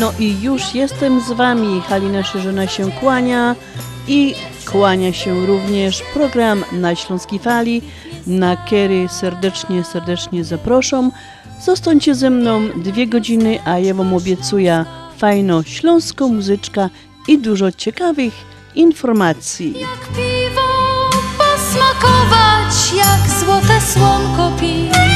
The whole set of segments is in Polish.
No i już jestem z Wami. Halina Szerzyna się kłania i kłania się również program na Śląskiej Fali. Na Kery serdecznie, serdecznie zapraszam. Zostańcie ze mną dwie godziny, a ja Wam obiecuję fajno śląską muzyczka i dużo ciekawych informacji. Jak piwo posmakować, jak złote słonko pić.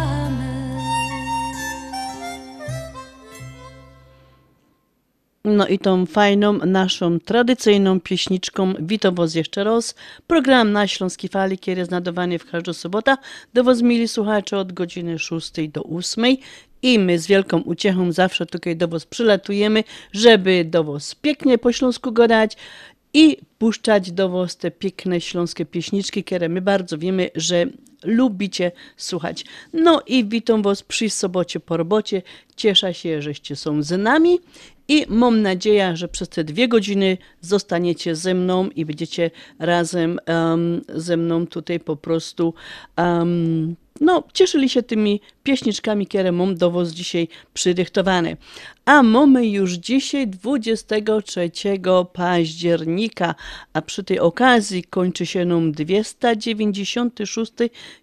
No i tą fajną, naszą tradycyjną pieśniczką witam was jeszcze raz. Program na Śląskiej Fali, który jest nadawany w każdą sobotę. Do was, mili słuchacze, od godziny 6 do 8. I my z wielką uciechą zawsze tutaj do was przylatujemy, żeby do was pięknie po śląsku gadać i puszczać do was te piękne śląskie pieśniczki, które my bardzo wiemy, że lubicie słuchać. No i witam was przy sobocie po robocie. Cieszę się, żeście są z nami i mam nadzieję, że przez te dwie godziny zostaniecie ze mną i będziecie razem em, ze mną tutaj po prostu em, no, cieszyli się tymi pieśniczkami, które mam do was dzisiaj przydychtowane. A mamy już dzisiaj 23 października, a przy tej okazji kończy się nam 296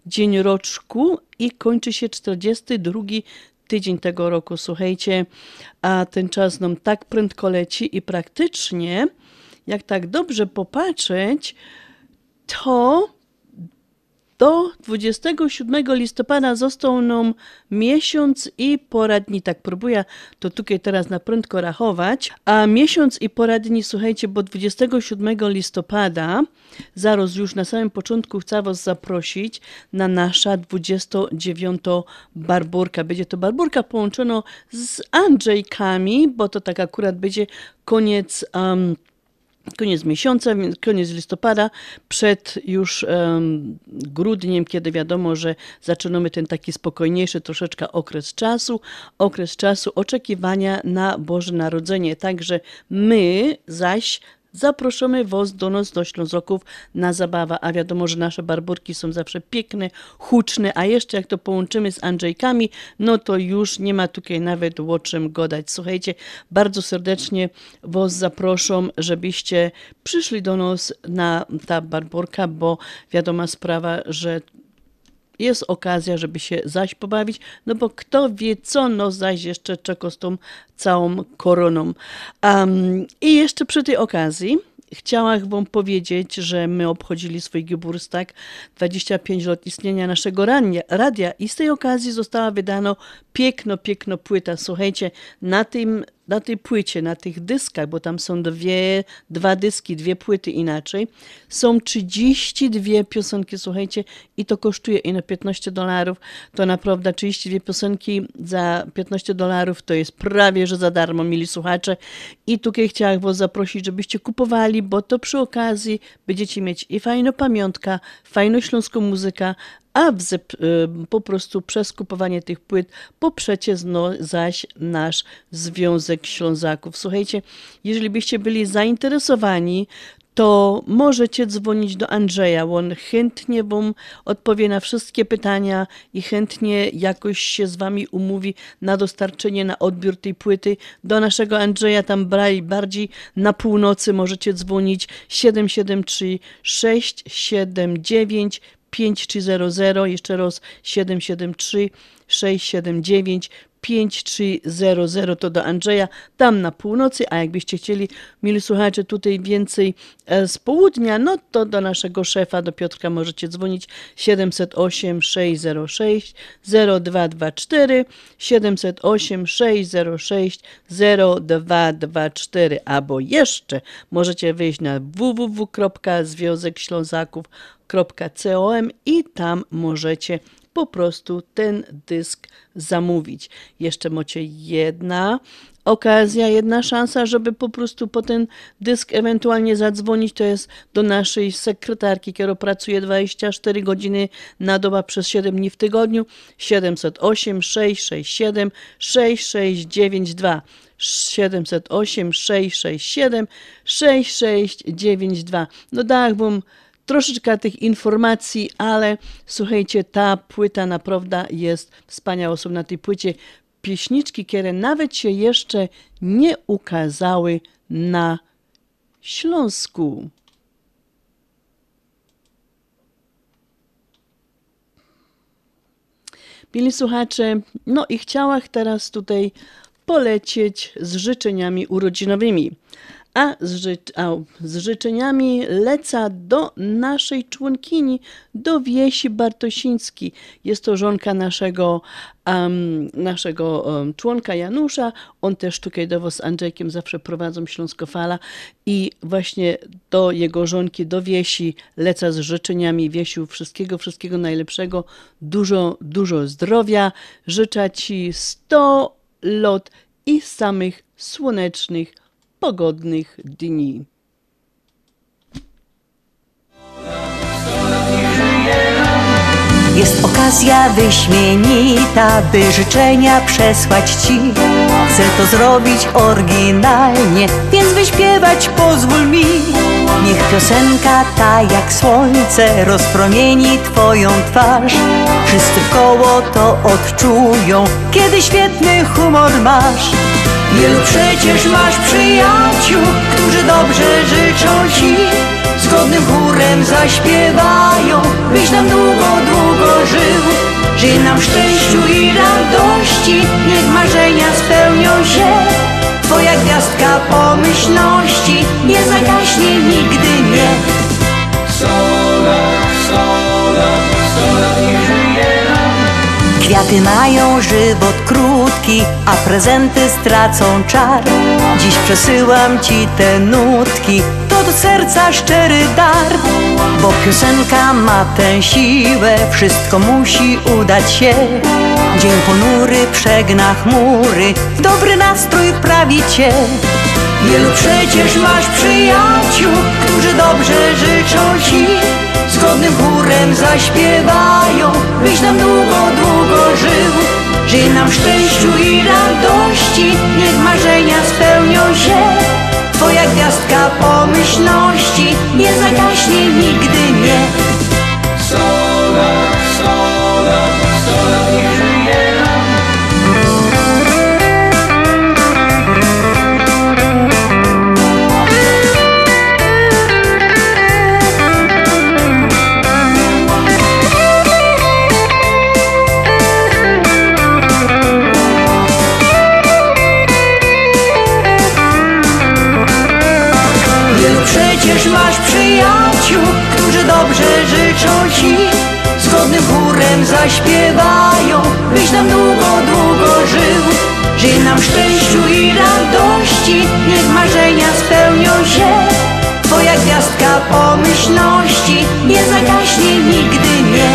dzień roczku i kończy się 42 tydzień tego roku. Słuchajcie, a ten czas nam tak prędko leci i praktycznie, jak tak dobrze popatrzeć, to do 27 listopada został nam miesiąc i poradni. Tak próbuję to tutaj teraz na prędko rachować. A miesiąc i poradni, słuchajcie, bo 27 listopada, zaraz już na samym początku chcę Was zaprosić na nasza 29 barburka. Będzie to barburka połączona z Andrzejkami, bo to tak akurat będzie koniec... Um, koniec miesiąca, koniec listopada, przed już um, grudniem, kiedy wiadomo, że zaczynamy ten taki spokojniejszy troszeczkę okres czasu, okres czasu oczekiwania na Boże Narodzenie. Także my zaś zaproszamy Was do nas, do Ślązoków na zabawę, a wiadomo, że nasze barburki są zawsze piękne, huczne, a jeszcze jak to połączymy z Andrzejkami, no to już nie ma tutaj nawet o czym gadać. Słuchajcie, bardzo serdecznie Was zaproszą, żebyście przyszli do nas na ta barburka, bo wiadoma sprawa, że jest okazja, żeby się zaś pobawić, no bo kto wie, co no zaś jeszcze czeka z tą całą koroną. Um, I jeszcze przy tej okazji chciałam wam powiedzieć, że my obchodzili swój Geburtstag, 25 lat istnienia naszego radia i z tej okazji została wydana piękno, piękno płyta. Słuchajcie, na tym na tej płycie, na tych dyskach, bo tam są dwie, dwa dyski, dwie płyty inaczej, są 32 piosenki, słuchajcie, i to kosztuje i na 15 dolarów, to naprawdę 32 piosenki za 15 dolarów to jest prawie, że za darmo, mili słuchacze. I tutaj chciałam was zaprosić, żebyście kupowali, bo to przy okazji będziecie mieć i fajną pamiątka, fajną śląską muzykę, a w, po prostu przez kupowanie tych płyt poprzecie no, zaś nasz Związek Ślązaków. Słuchajcie, jeżeli byście byli zainteresowani, to możecie dzwonić do Andrzeja. On chętnie Wam odpowie na wszystkie pytania i chętnie jakoś się z Wami umówi na dostarczenie, na odbiór tej płyty. Do naszego Andrzeja tam brali bardziej na północy możecie dzwonić 773 679 5300, jeszcze raz 773 679 5300 to do Andrzeja, tam na północy, a jakbyście chcieli, mili słuchacze, tutaj więcej e, z południa, no to do naszego szefa, do Piotrka możecie dzwonić 708 606 0224 708 606 0224 albo jeszcze możecie wejść na www.związekślązaków.com i tam możecie po prostu ten dysk zamówić. Jeszcze macie jedna okazja, jedna szansa, żeby po prostu po ten dysk ewentualnie zadzwonić, to jest do naszej sekretarki, która pracuje 24 godziny na dobę przez 7 dni w tygodniu, 708 667 6692. 708 667 6692. No tak, bym troszeczkę tych informacji, ale słuchajcie, ta płyta naprawdę jest wspaniała. Są na tej płycie pieśniczki, które nawet się jeszcze nie ukazały na Śląsku. Mili słuchacze, no i chciałam teraz tutaj polecieć z życzeniami urodzinowymi a z, ży a z życzeniami leca do naszej członkini, do Wiesi Bartosiński. Jest to żonka naszego, um, naszego um, członka Janusza. On też tutaj do was z Andrzejkiem zawsze prowadzą Śląskofala i właśnie do jego żonki, do Wiesi leca z życzeniami. Wiesiu, wszystkiego, wszystkiego najlepszego, dużo, dużo zdrowia. Życzę ci 100 lot i samych słonecznych pogodnych dni. Jest okazja wyśmienita, by życzenia przesłać Ci. Chcę to zrobić oryginalnie, więc wyśpiewać pozwól mi. Niech piosenka ta jak słońce rozpromieni Twoją twarz. Wszyscy koło to odczują, kiedy świetny humor masz. Wielu przecież masz przyjaciół, którzy dobrze życzą Ci Zgodnym chórem zaśpiewają, byś nam długo, długo żył Żyj nam w szczęściu i radości, niech marzenia spełnią się Twoja gwiazdka pomyślności nie zagaśnie nigdy nie Sola, sola, sola żyje Kwiaty mają żywot krótki, a prezenty stracą czar. Dziś przesyłam ci te nutki, to do serca szczery dar. Bo piosenka ma tę siłę, wszystko musi udać się. Dzień ponury przegna chmury, dobry nastrój wprawi cię. Wielu przecież masz przyjaciół, którzy dobrze życzą ci. Zgodnym chórem zaśpiewają, byś nam długo, długo żył. Żyj nam w szczęściu i radości, niech marzenia spełnią się. Twoja gwiazdka pomyśl pomyślności. Nie zagaśnie nigdy nie. Zaśpiewają, byś nam długo, długo żył. Żyj nam szczęściu i radości, niech marzenia spełnią się. Twoja gwiazdka pomyślności nie zagaśnie nigdy nie.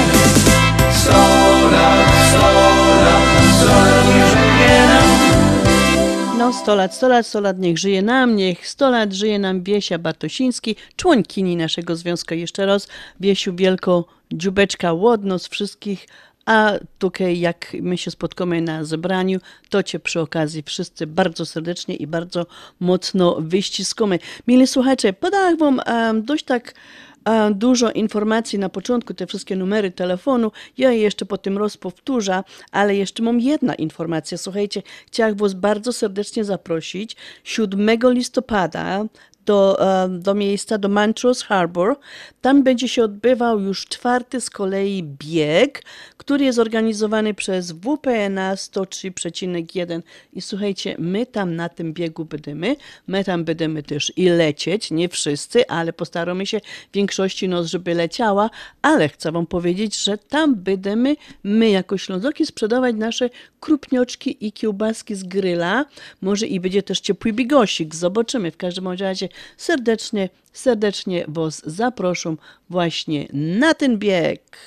No, 100 lat, 100 lat, 100 lat niech żyje nam, niech 100 lat żyje nam Wiesia Bartosiński, członkini naszego związku. Jeszcze raz, Wiesiu, wielko dziubeczka łodno z wszystkich, a tutaj jak my się spotkamy na zebraniu, to Cię przy okazji wszyscy bardzo serdecznie i bardzo mocno wyściskamy. Mili słuchacze, podałam Wam em, dość tak dużo informacji na początku, te wszystkie numery telefonu. Ja je jeszcze po tym roz powtórzę, ale jeszcze mam jedna informacja. Słuchajcie, chciałam Was bardzo serdecznie zaprosić 7 listopada do, e, do miejsca, do Montrose Harbor. Tam będzie się odbywał już czwarty z kolei bieg, który jest organizowany przez WPNA 103,1. I słuchajcie, my tam na tym biegu będziemy, my tam będziemy też i lecieć, nie wszyscy, ale postaramy się większości nos, żeby leciała, ale chcę wam powiedzieć, że tam będziemy my jako Ślązoki sprzedawać nasze krupnioczki i kiełbaski z gryla. Może i będzie też ciepły bigosik, zobaczymy. W każdym razie serdecznie, serdecznie was zaproszę właśnie na ten bieg.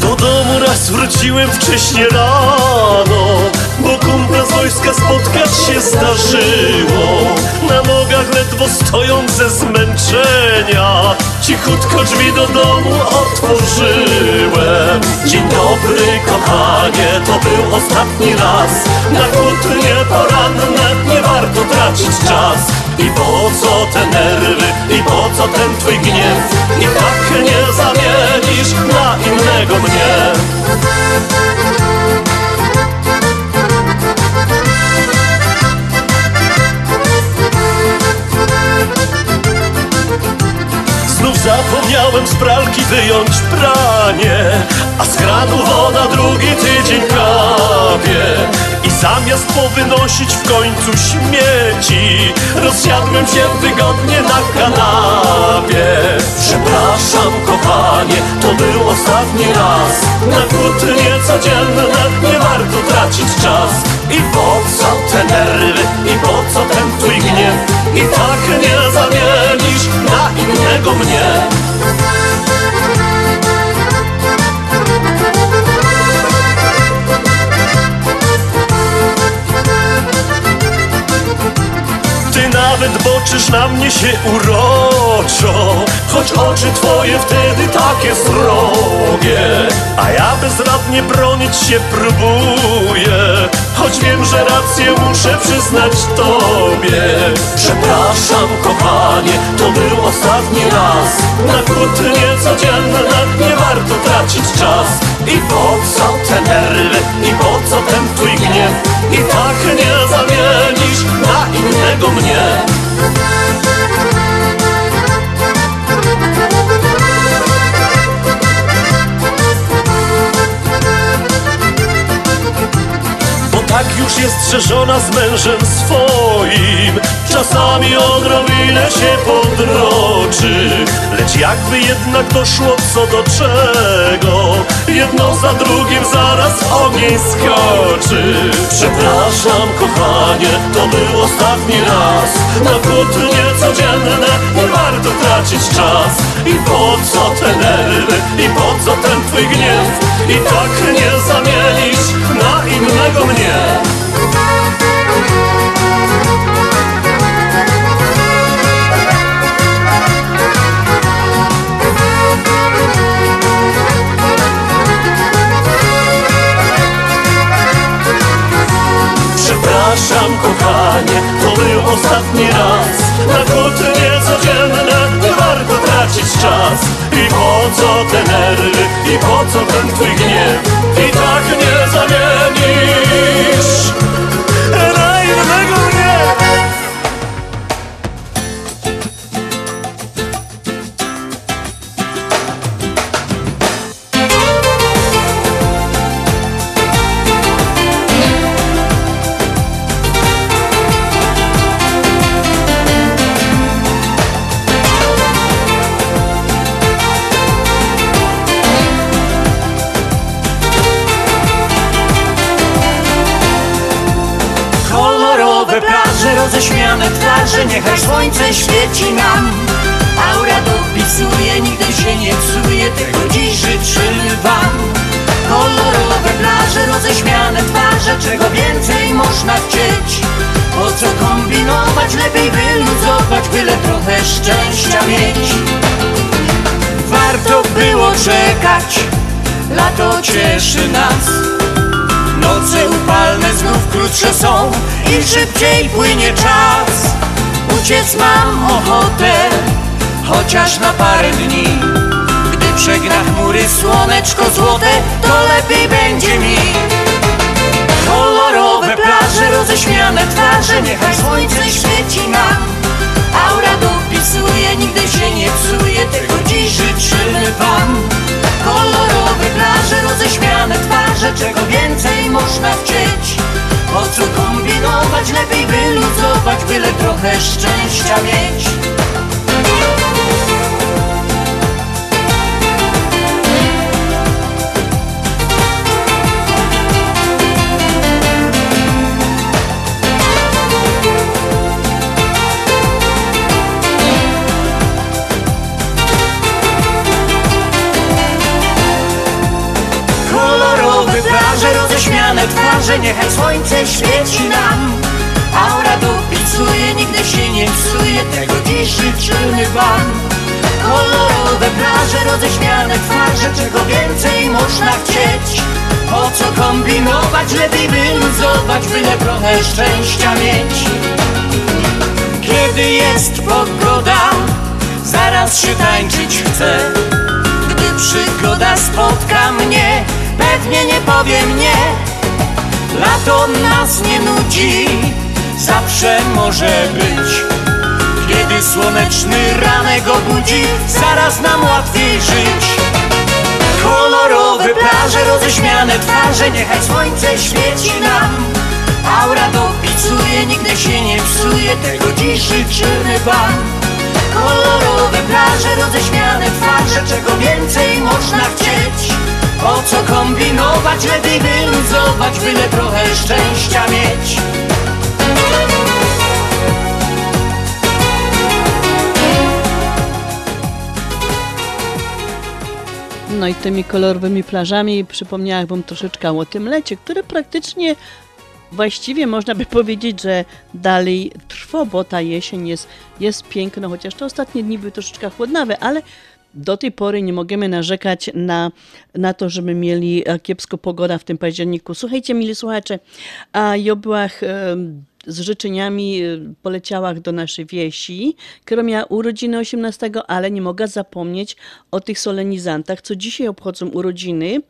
Do domu raz wróciłem wcześnie rano Bo kumpla z wojska spotkać się zdarzyło. Na nogach ledwo stojąc ze zmęczenia. Cichutko drzwi do domu otworzyłem. Dzień dobry kochanie, to był ostatni raz. Na kłótnie poranne nie warto tracić czas. I po co te nerwy, i po co ten twój gniew? I tak nie zamienisz na innego mnie zapomniałem z pralki wyjąć pranie A z kranu woda drugi tydzień kapie. I zamiast powynosić w końcu śmieci Rozsiadłem się wygodnie na kanapie. Przepraszam kochanie, to był ostatni raz. Na kłótnie codzienne nie warto tracić czas. I po co te nerwy, i po co ten twój gniew? I tak nie zamienisz innego mnie nawet boczysz na mnie się uroczo. Choć oczy twoje wtedy takie srogie A ja bezradnie bronić się próbuję. Choć wiem, że rację muszę przyznać tobie. Przepraszam kochanie, to był ostatni raz. Na kłótnie codzienne nie warto tracić czas I po co te nerwy, i po co ten twój gniew? I tak nie zamienisz na innego mnie tak już jest, że z mężem swoim Czasami odrobinę się podroczy. Lecz jakby jednak doszło co do czego Jedno za drugim zaraz ogień skoczy. Przepraszam kochanie, to był ostatni raz. Na kłótnie codzienne to tracić czas? I po co te nerwy? I po co ten twój gniew? I tak nie zamienisz na innego mnie Przepraszam kochanie, to był ostatni raz Na koty I po co ten twój gniew? I tak nie zamienisz Lato cieszy nas Noce upalne znów krótsze są i szybciej płynie czas. Uciec mam ochotę, chociaż na parę dni. Gdy przegna chmury słoneczko złote, to lepiej będzie mi. Kolorowe plaże, roześmiane twarze, niechaj słońce świeci nam. Aura dopisuje, nigdy się nie psuje, tego dziś życzymy wam. Kolorowe plaże, roześmiane twarze, czego więcej można chcieć? Po co kombinować, lepiej wyluzować, byle trochę szczęścia mieć. Roześmiane twarze Niechaj słońce świeci nam. Aura dopisuje, nigdy się nie psuje Tego dziś życzymy wam. Kolorowe plaże, roześmiane twarze Czego więcej można chcieć? Po co kombinować, lepiej wyluzować Byle trochę szczęścia mieć. Kiedy jest pogoda Zaraz się tańczyć chcę gdy przygoda spotka mnie, pewnie nie powiem nie. Lato nas nie nudzi, zawsze może być. Kiedy słoneczny ranek obudzi, zaraz nam łatwiej żyć. Kolorowe plaże, roześmiane twarze, niechaj słońce świeci nam. Aura dopisuje, nigdy się nie psuje, tego dziś życzymy wam. Kolorowe plaże, roześmiane twarze Czego więcej można chcieć? Po co kombinować, lepiej wyluzować Byle trochę szczęścia mieć. No i tymi kolorowymi plażami przypomniałabym troszeczkę o tym lecie, które praktycznie właściwie można by powiedzieć, że dalej trwa, bo ta jesień jest, jest piękna, chociaż te ostatnie dni były troszeczkę chłodnawe, ale do tej pory nie możemy narzekać na, na to, żeby mieli e, kiepsko pogoda w tym październiku. Słuchajcie, mili słuchacze, a ja była e, z życzeniami e, poleciała do naszej wieści, która miała urodziny 18, ale nie mogę zapomnieć o tych solenizantach, co dzisiaj obchodzą urodziny.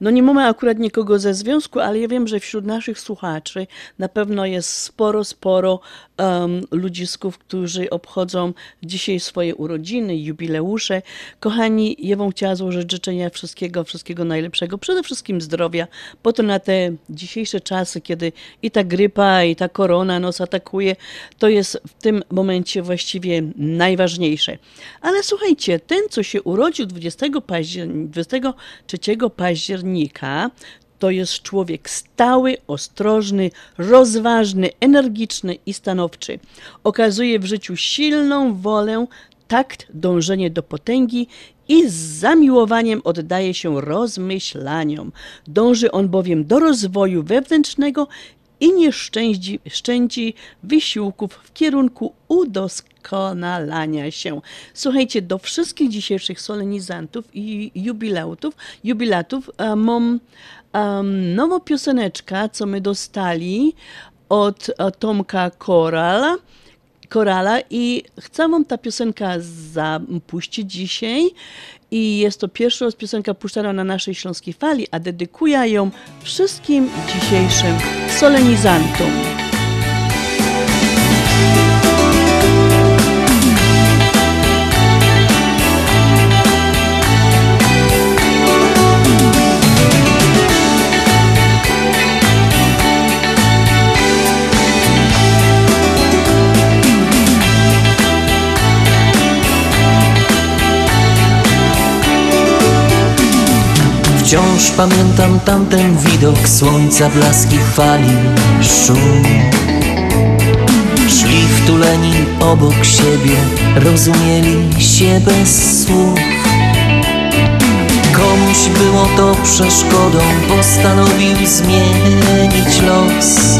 No nie mamy akurat nikogo ze związku, ale ja wiem, że wśród naszych słuchaczy na pewno jest sporo, sporo um, ludzisków, którzy obchodzą dzisiaj swoje urodziny, jubileusze. Kochani, ja wam chciała złożyć życzenia wszystkiego, wszystkiego najlepszego, przede wszystkim zdrowia, po to na te dzisiejsze czasy, kiedy i ta grypa, i ta korona nas atakuje, to jest w tym momencie właściwie najważniejsze. Ale słuchajcie, ten, co się urodził 20 paździer- 23 października, to jest człowiek stały, ostrożny, rozważny, energiczny i stanowczy. Okazuje w życiu silną wolę, takt, dążenie do potęgi i z zamiłowaniem oddaje się rozmyślaniom. Dąży on bowiem do rozwoju wewnętrznego i nie szczędzi, szczędzi wysiłków w kierunku udoskonalania się. Słuchajcie, do wszystkich dzisiejszych solenizantów i jubileutów, jubilatów mam um, nową pioseneczkę, co my dostali od e, Tomka Korala. Korala i chcę wam ta piosenka zapuścić dzisiaj i jest to pierwsza raz piosenka puszczana na naszej śląskiej fali, a dedykuję ją wszystkim dzisiejszym solenizantom. Wciąż pamiętam tamten widok słońca, blaski fali, szum. Szli wtuleni obok siebie, rozumieli się bez słów. Komuś było to przeszkodą, postanowił zmienić los.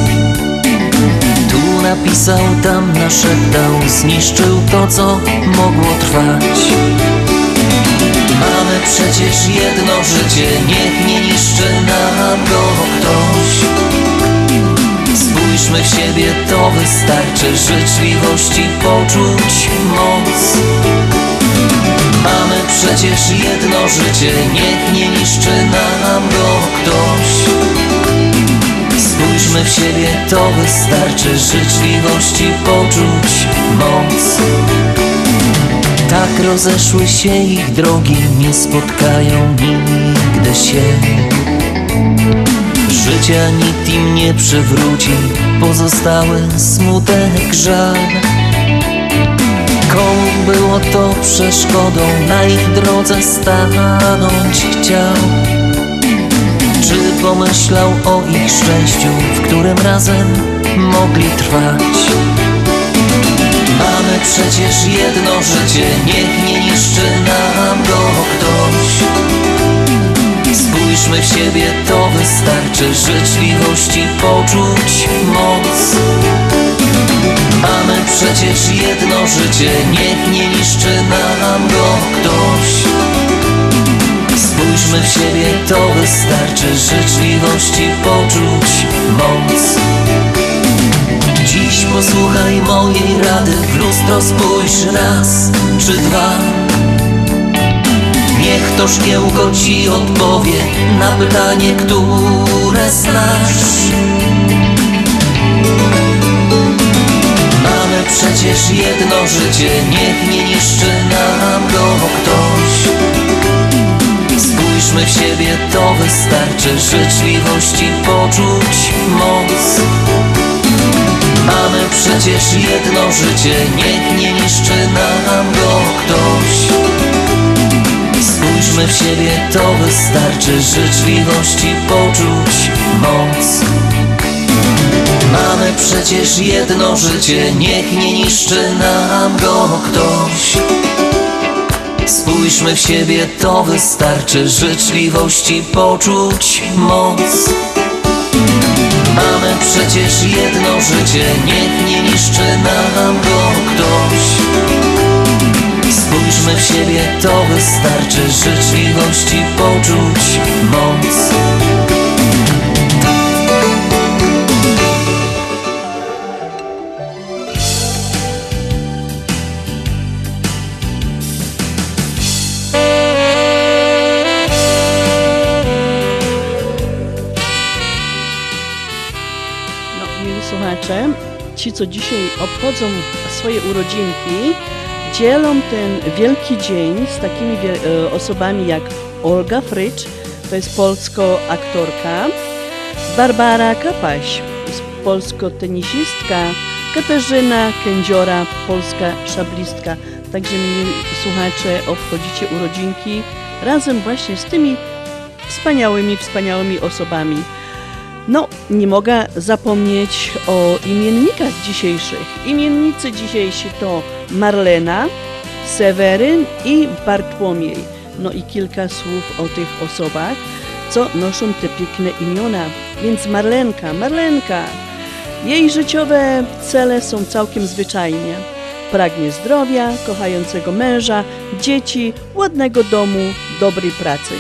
Tu napisał, tam naszeptał, zniszczył to, co mogło trwać Mamy przecież jedno życie, niech nie niszczy nam go ktoś. Spójrzmy w siebie, to wystarczy, życzliwości poczuć moc. Mamy przecież jedno życie, niech nie niszczy nam go ktoś. Spójrzmy w siebie, to wystarczy, życzliwości poczuć moc. Tak rozeszły się ich drogi, nie spotkają nigdy się. Życia nikt im nie przywróci, pozostały smutek, żal. Komu było to przeszkodą, na ich drodze stanąć chciał? Czy pomyślał o ich szczęściu, w którym razem mogli trwać? Mamy przecież jedno życie, niech nie niszczy nam go ktoś. Spójrzmy w siebie, to wystarczy, życzliwości poczuć moc. Mamy przecież jedno życie, niech nie niszczy nam go ktoś. Spójrzmy w siebie, to wystarczy, życzliwości poczuć spójrz raz czy dwa. Niech to szkiełko ci odpowie na pytanie, które znasz. Mamy przecież jedno życie, niech nie niszczy nam go ktoś. Spójrzmy w siebie, to wystarczy, życzliwości poczuć moc. Mamy przecież jedno życie, niech nie niszczy nam go ktoś. Spójrzmy w siebie, to wystarczy, życzliwości poczuć moc. Mamy przecież jedno życie, niech nie niszczy nam go ktoś. Spójrzmy w siebie, to wystarczy, życzliwości poczuć moc. Mamy przecież jedno życie, niech nie niszczy nam go ktoś. Spójrzmy w siebie, to wystarczy, życzliwości poczuć moc. Słuchacze, ci, co dzisiaj obchodzą swoje urodzinki, dzielą ten wielki dzień z takimi e, osobami jak Olga Frycz, to jest polsko-aktorka, Barbara Kapaś, polsko-tenisistka, Katarzyna Kędziora, polska szablistka. Także, mili słuchacze, obchodzicie urodzinki razem właśnie z tymi wspaniałymi, wspaniałymi osobami. No, nie mogę zapomnieć o imiennikach dzisiejszych. Imiennicy dzisiejsi to Marlena, Seweryn i Bartłomiej. No i kilka słów o tych osobach, co noszą te piękne imiona. Więc Marlenka, Marlenka, jej życiowe cele są całkiem zwyczajnie. Pragnie zdrowia, kochającego męża, dzieci, ładnego domu, dobrej pracy.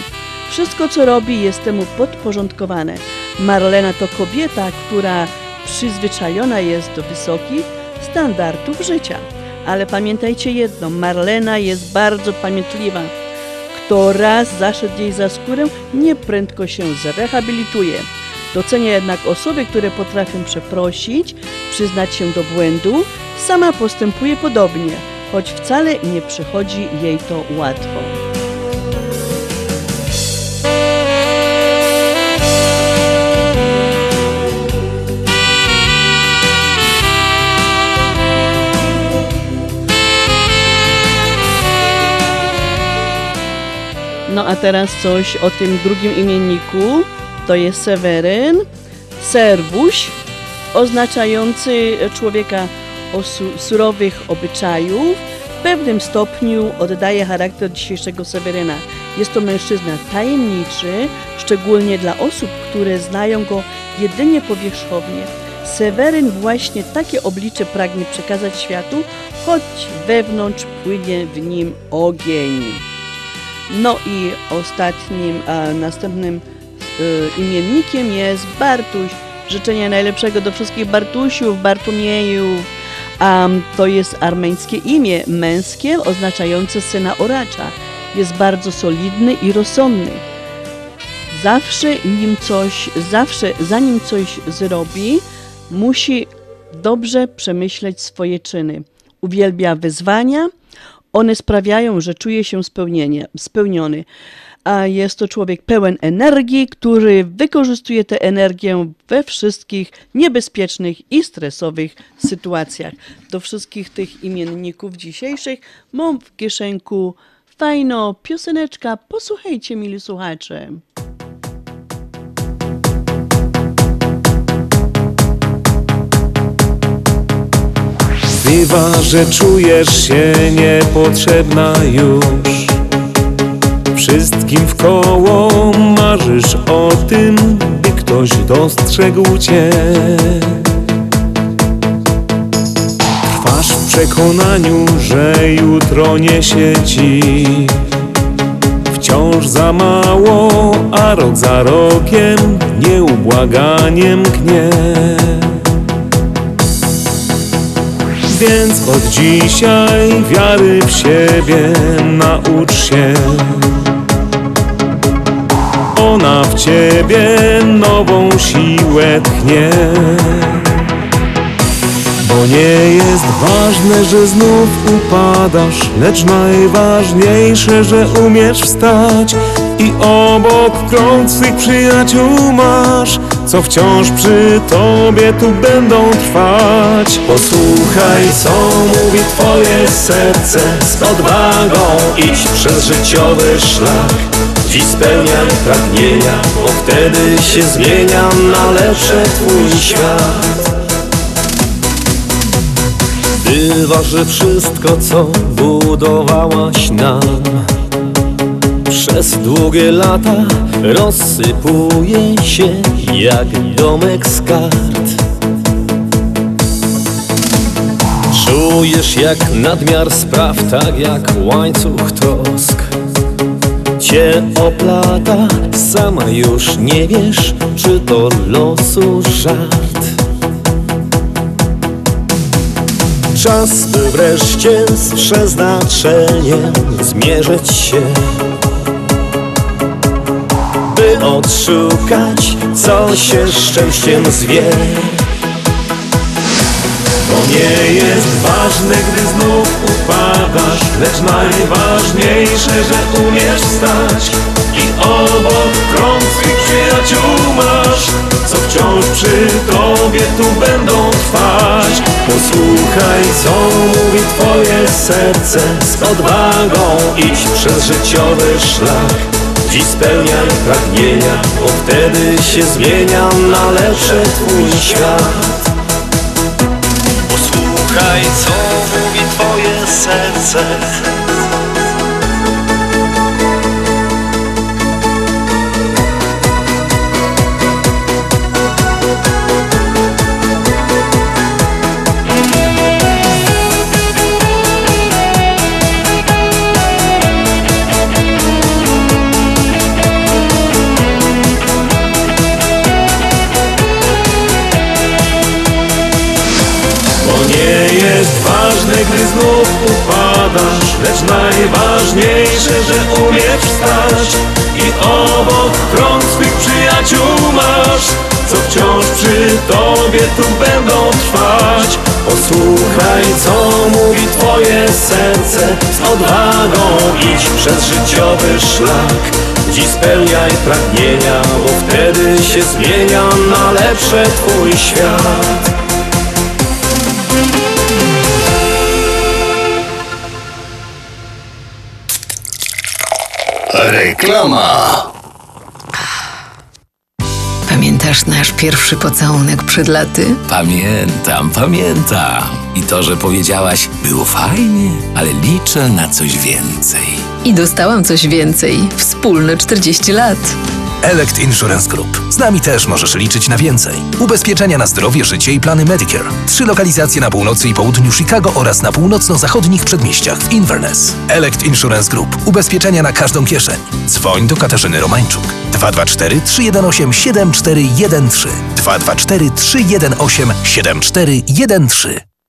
Wszystko, co robi, jest temu podporządkowane. Marlena to kobieta, która przyzwyczajona jest do wysokich standardów życia. Ale pamiętajcie jedno, Marlena jest bardzo pamiętliwa. Kto raz zaszedł jej za skórę, nieprędko się zrehabilituje. Docenia jednak osoby, które potrafią przeprosić, przyznać się do błędu. Sama postępuje podobnie, choć wcale nie przychodzi jej to łatwo. No a teraz coś o tym drugim imienniku. To jest Seweryn, Serwuś, oznaczający człowieka o su- surowych obyczajów. W pewnym stopniu oddaje charakter dzisiejszego Seweryna. Jest to mężczyzna tajemniczy, szczególnie dla osób, które znają go jedynie powierzchownie. Seweryn właśnie takie oblicze pragnie przekazać światu, choć wewnątrz płynie w nim ogień. No i ostatnim, a następnym y, imiennikiem jest Bartuś. Życzenia najlepszego do wszystkich Bartusiów, Bartumiejów. A to jest armeńskie imię męskie oznaczające syna oracza. Jest bardzo solidny i rozsądny. Zawsze nim coś, zawsze zanim coś zrobi, musi dobrze przemyśleć swoje czyny. Uwielbia wyzwania, one sprawiają, że czuje się spełnienie, spełniony. A jest to człowiek pełen energii, który wykorzystuje tę energię we wszystkich niebezpiecznych i stresowych sytuacjach. Do wszystkich tych imienników dzisiejszych mam w kieszenku fajno pioseneczka. Posłuchajcie, mili słuchacze. Bywa, że czujesz się niepotrzebna już. Wszystkim w koło marzysz o tym, by ktoś dostrzegł cię. Trwasz w przekonaniu, że jutro niesie ci. Wciąż za mało, a rok za rokiem nieubłaganiem gnie Więc od dzisiaj wiary w siebie naucz się. Ona w ciebie nową siłę tchnie. Bo nie jest ważne, że znów upadasz Lecz najważniejsze, że umiesz wstać I obok krąg swych przyjaciół masz Co wciąż przy tobie tu będą trwać. Posłuchaj, co mówi twoje serce Z odwagą idź przez życiowy szlak. Dziś spełniaj pragnienia, bo wtedy się zmienia na lepsze twój świat. Bywa, że wszystko, co budowałaś nam Przez długie lata rozsypuje się jak domek z kart. Czujesz jak nadmiar spraw, tak jak łańcuch trosk. Cię oplata, sama już nie wiesz, czy to losu żart. Czas by wreszcie z przeznaczeniem zmierzyć się Odszukać, co się szczęściem zwie. Bo nie jest ważne, gdy znów upadasz Lecz najważniejsze, że umiesz wstać I obok krąg swych przyjaciół masz Co wciąż przy tobie tu będą trwać. Posłuchaj, co mówi twoje serce Z odwagą idź przez życiowy szlak Dziś spełniaj pragnienia, bo wtedy się zmienia na lepsze twój świat. Posłuchaj, co mówi twoje serce Lecz najważniejsze, że umiesz wstać I obok krąg swych przyjaciół masz Co wciąż przy tobie tu będą trwać. Posłuchaj, co mówi twoje serce Z odwagą idź przez życiowy szlak. Dziś spełniaj pragnienia, bo wtedy się zmienia na lepsze twój świat Reklama. Pamiętasz nasz pierwszy pocałunek przed laty? Pamiętam, pamiętam. I to, że powiedziałaś, było fajnie, ale liczę na coś więcej. I dostałam coś więcej. Wspólne 40 lat. Elect Insurance Group. Z nami też możesz liczyć na więcej. Ubezpieczenia na zdrowie, życie i plany Medicare. Trzy lokalizacje na północy i południu Chicago oraz na północno-zachodnich przedmieściach w Inverness. Elect Insurance Group. Ubezpieczenia na każdą kieszeń. Dzwoń do Katarzyny Romańczuk. 224 318 7413 224 318 7413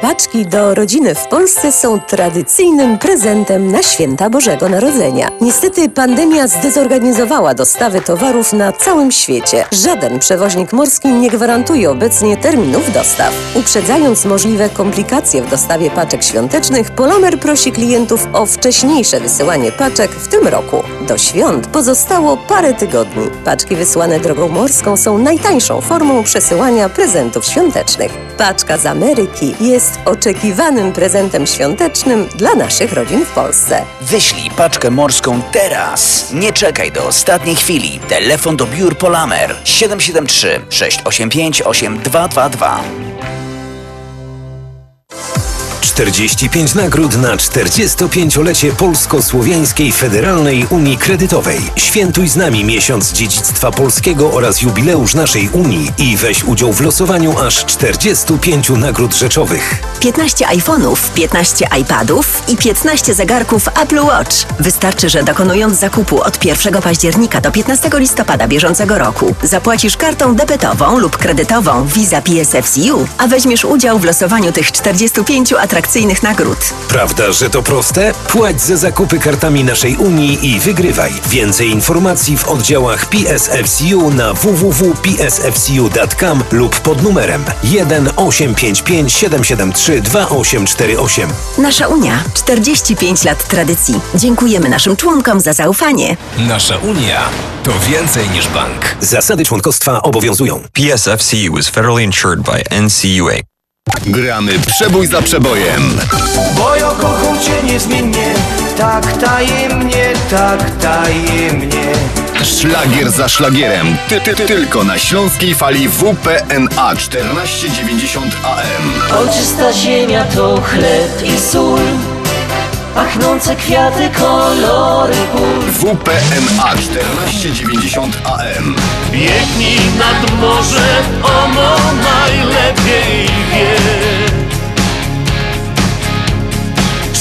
Paczki do rodziny w Polsce są tradycyjnym prezentem na święta Bożego Narodzenia. Niestety pandemia zdezorganizowała dostawy towarów na całym świecie. Żaden przewoźnik morski nie gwarantuje obecnie terminów dostaw. Uprzedzając możliwe komplikacje w dostawie paczek świątecznych, Polamer prosi klientów o wcześniejsze wysyłanie paczek w tym roku. Do świąt pozostało parę tygodni. Paczki wysłane drogą morską są najtańszą formą przesyłania prezentów świątecznych. Paczka z Ameryki jest oczekiwanym prezentem świątecznym dla naszych rodzin w Polsce. Wyślij paczkę morską teraz. Nie czekaj do ostatniej chwili. Telefon do biur Polamer 773 685 8222. 45 nagród na 45-lecie Polsko-Słowiańskiej Federalnej Unii Kredytowej. Świętuj z nami miesiąc dziedzictwa polskiego oraz jubileusz naszej Unii i weź udział w losowaniu aż 45 nagród rzeczowych. 15 iPhone'ów, 15 iPadów i 15 zegarków Apple Watch. Wystarczy, że dokonując zakupu od 1 października do 15 listopada bieżącego roku zapłacisz kartą debetową lub kredytową Visa PSFCU, a weźmiesz udział w losowaniu tych 45 atrakcyjnych nagród. Prawda, że to proste? Płać za zakupy kartami naszej Unii i wygrywaj. Więcej informacji w oddziałach PSFCU na www.psfcu.com lub pod numerem 1 855 773 2848. Nasza Unia 45 lat tradycji. Dziękujemy naszym członkom za zaufanie. Nasza Unia to więcej niż bank. Zasady członkostwa obowiązują. PSFCU is federally insured by NCUA. Gramy przebój za przebojem. Bo ja kocham cię niezmiennie Tak tajemnie, tak tajemnie Szlagier za szlagierem. Ty, ty, ty, tylko na śląskiej fali WPNA 1490 AM. Oczysta ziemia to chleb i sól Pachnące kwiaty, kolory pól WPNA 1490 AM. Biegnij nad morze, ono najlepiej wie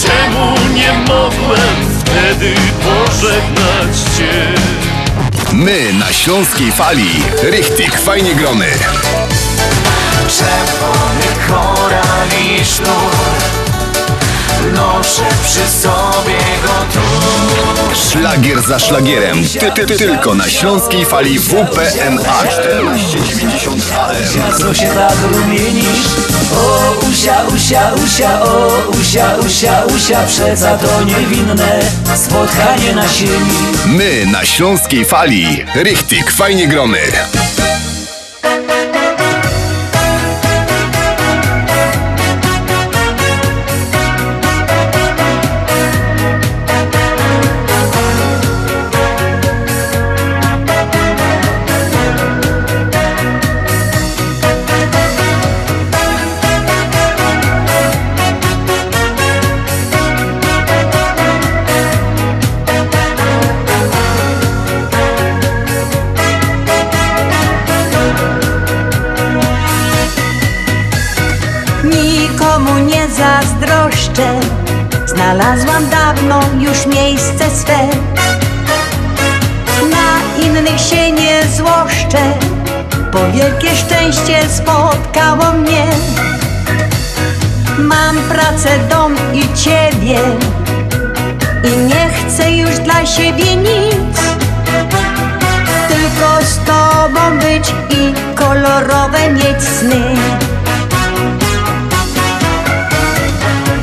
Czemu nie mogłem wtedy pożegnać Cię? My na śląskiej fali. Richtig, fajnie gromy. Czerwony koral i sznur Noszę przy sobie go tu Szlagier za szlagierem. Ty, ty, ty, tylko na śląskiej fali WPNA 1490 AM. Co się tak rumienisz? O usia, usia, usia, o usia, usia, usia Przeca to niewinne spotkanie na sieni My na śląskiej fali. Richtig, fajnie gromy. Swe. Na innych się nie złoszczę Bo wielkie szczęście spotkało mnie. Mam pracę, dom i ciebie I nie chcę już dla siebie nic. Tylko z tobą być i kolorowe mieć sny.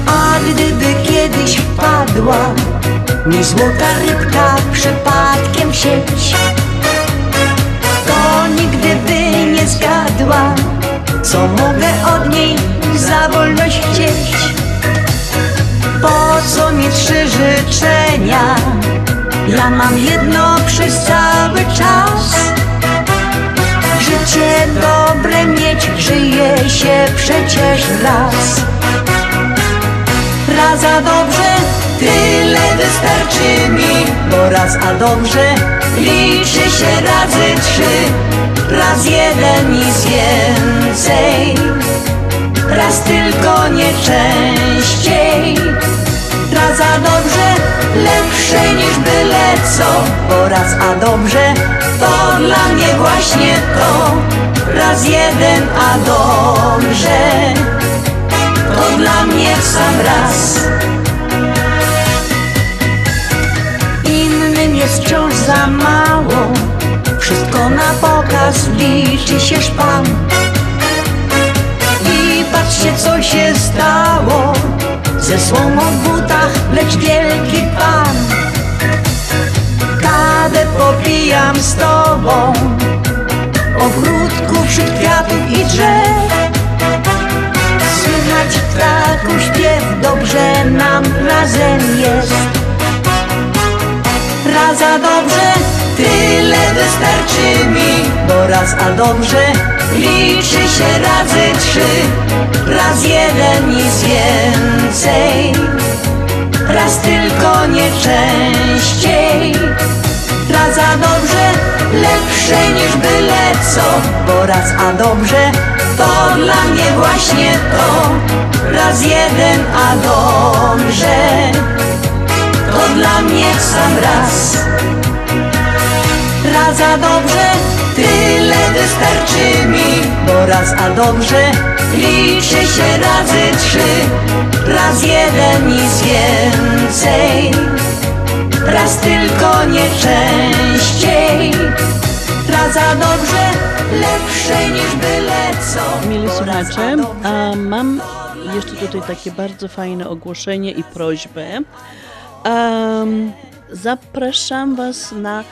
A gdyby kiedyś wpadła Mi złota rybka przypadkiem sieć. To nigdy by nie zgadła Co mogę od niej za wolność chcieć. Po co mi trzy życzenia? Ja mam jedno przez cały czas. Życie dobre mieć Żyje się przecież raz Raz a dobrze Tyle wystarczy mi Bo raz a dobrze Liczy się razy trzy. Raz jeden nic więcej Raz tylko nie częściej. Raz a dobrze Lepsze niż byle co. Bo raz a dobrze To dla mnie właśnie to. Raz jeden a dobrze To dla mnie w sam raz. Innym jest wciąż za mało. Wszystko na pokaz liczy się szpan. I patrzcie co się stało. Ze słomą w butach, lecz wielki pan. Kadę popijam z tobą. Ogródku wśród kwiatów i drzew Ptaku śpiew, dobrze nam razem jest. Raz a dobrze, tyle wystarczy mi Bo raz a dobrze, liczy się razy trzy. Raz jeden, nic więcej Raz tylko nie częściej. Raz a dobrze, lepsze niż byle co Bo raz a dobrze, to dla mnie właśnie to Raz jeden, a dobrze. To dla mnie w sam raz. Raz a dobrze, tyle wystarczy mi. Bo raz a dobrze, liczy się razy trzy. Raz jeden, nic więcej. Raz tylko nie częściej. Raz a dobrze, lepsze niż byle co. Mili słuchacze, a mam jeszcze tutaj takie bardzo fajne ogłoszenie i prośbę. Em, zapraszam Was na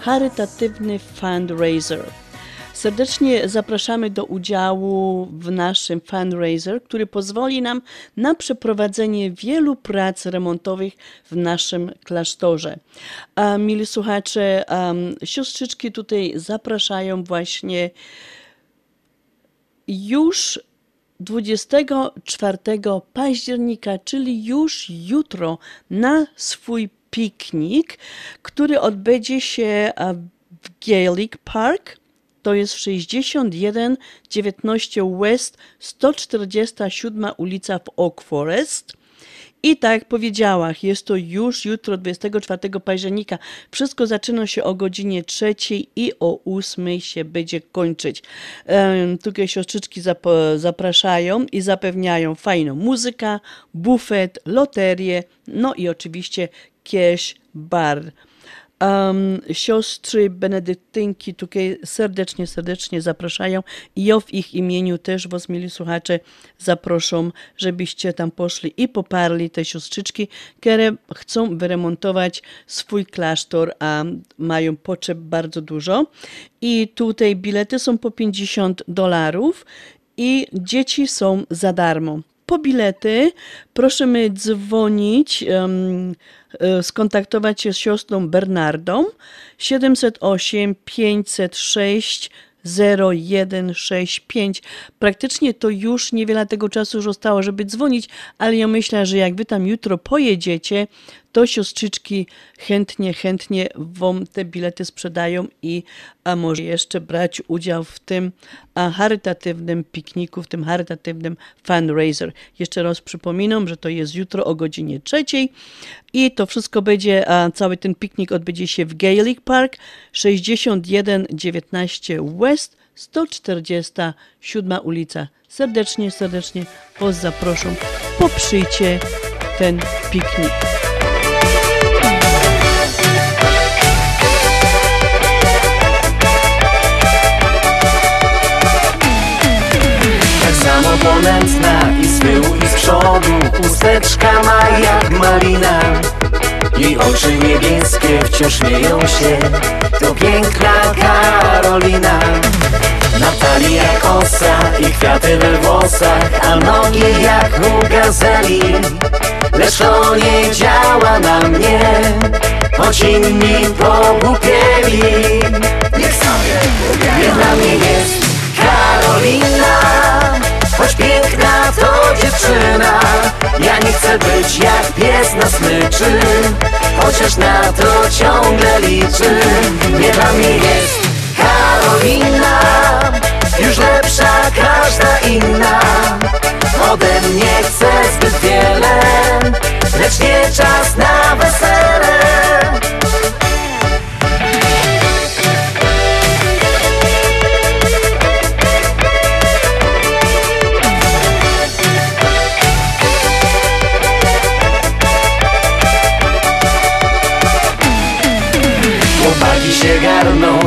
charytatywny fundraiser. Serdecznie zapraszamy do udziału w naszym fundraiser, który pozwoli nam na przeprowadzenie wielu prac remontowych w naszym klasztorze. A, mili słuchacze, em, siostrzyczki tutaj zapraszają właśnie już 24 października, czyli już jutro, na swój piknik, który odbędzie się a, w Gaelic Park. To jest 6119 West 147 ulica w Oak Forest. I tak jak powiedziałam, jest to już jutro, 24 października. Wszystko zaczyna się o godzinie trzeciej i o 8 się będzie kończyć. Tutaj siostrzyczki zap- zapraszają i zapewniają fajną muzykę, bufet, loterię, no i oczywiście cash bar. Um, siostry benedyktynki tutaj serdecznie, serdecznie zapraszają i ja w ich imieniu też was, mili słuchacze, zaproszą, żebyście tam poszli i poparli te siostrzyczki, które chcą wyremontować swój klasztor, a mają potrzeb bardzo dużo. I tutaj bilety są po 50 dolarów i dzieci są za darmo. Po bilety proszę mi dzwonić, e, skontaktować się z siostrą Bernardą 708 506 0165. Praktycznie to już niewiele tego czasu zostało, żeby dzwonić, ale ja myślę, że jak wy tam jutro pojedziecie, to siostrzyczki chętnie, chętnie Wam te bilety sprzedają i a może jeszcze brać udział w tym charytatywnym pikniku, w tym charytatywnym fundraiser. Jeszcze raz przypominam, że to jest jutro o godzinie trzeciej i to wszystko będzie, cały ten piknik odbędzie się w Gaelic Park 6119 West 147 ulica. Serdecznie, serdecznie Was zaproszą. Poprzyjcie ten piknik. Samo ponętna i z tyłu i z przodu Usteczka ma jak malina. Jej oczy niebieskie wciąż śmieją się To piękna Karolina. Natalia kosa i kwiaty we włosach A nogi jak u gazeli. Lecz to nie działa na mnie Choć inni pogłupieli Niech sobie nie dla mnie jest Ja nie chcę być jak pies na smyczy Chociaż na to ciągle liczy. Nie dla mnie jest Karolina Już lepsza każda inna. Ode mnie chce zbyt wiele Lecz nie czas na wesele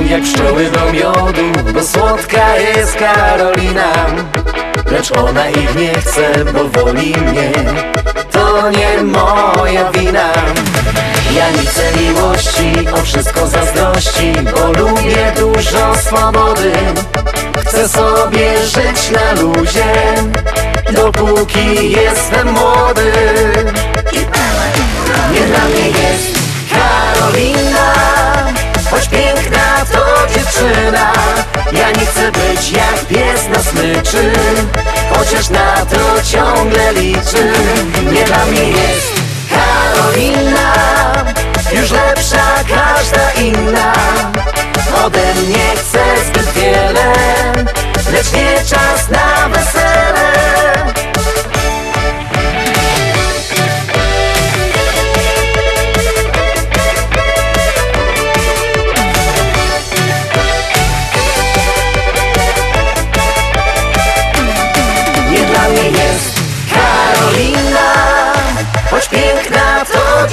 jak pszczoły do miodu Bo słodka jest Karolina. Lecz ona ich nie chce, bo woli mnie. To nie moja wina. Ja nie chcę miłości, o wszystko zazdrości Bo lubię dużo swobody. Chcę sobie żyć na luzie Dopóki jestem młody. Nie dla mnie jest Karolina to dziewczyna. Ja nie chcę być jak pies na smyczy Chociaż na to ciągle liczy. Nie dla mnie jest Karolina Już lepsza każda inna. Ode mnie chce zbyt wiele Lecz nie czas na wesele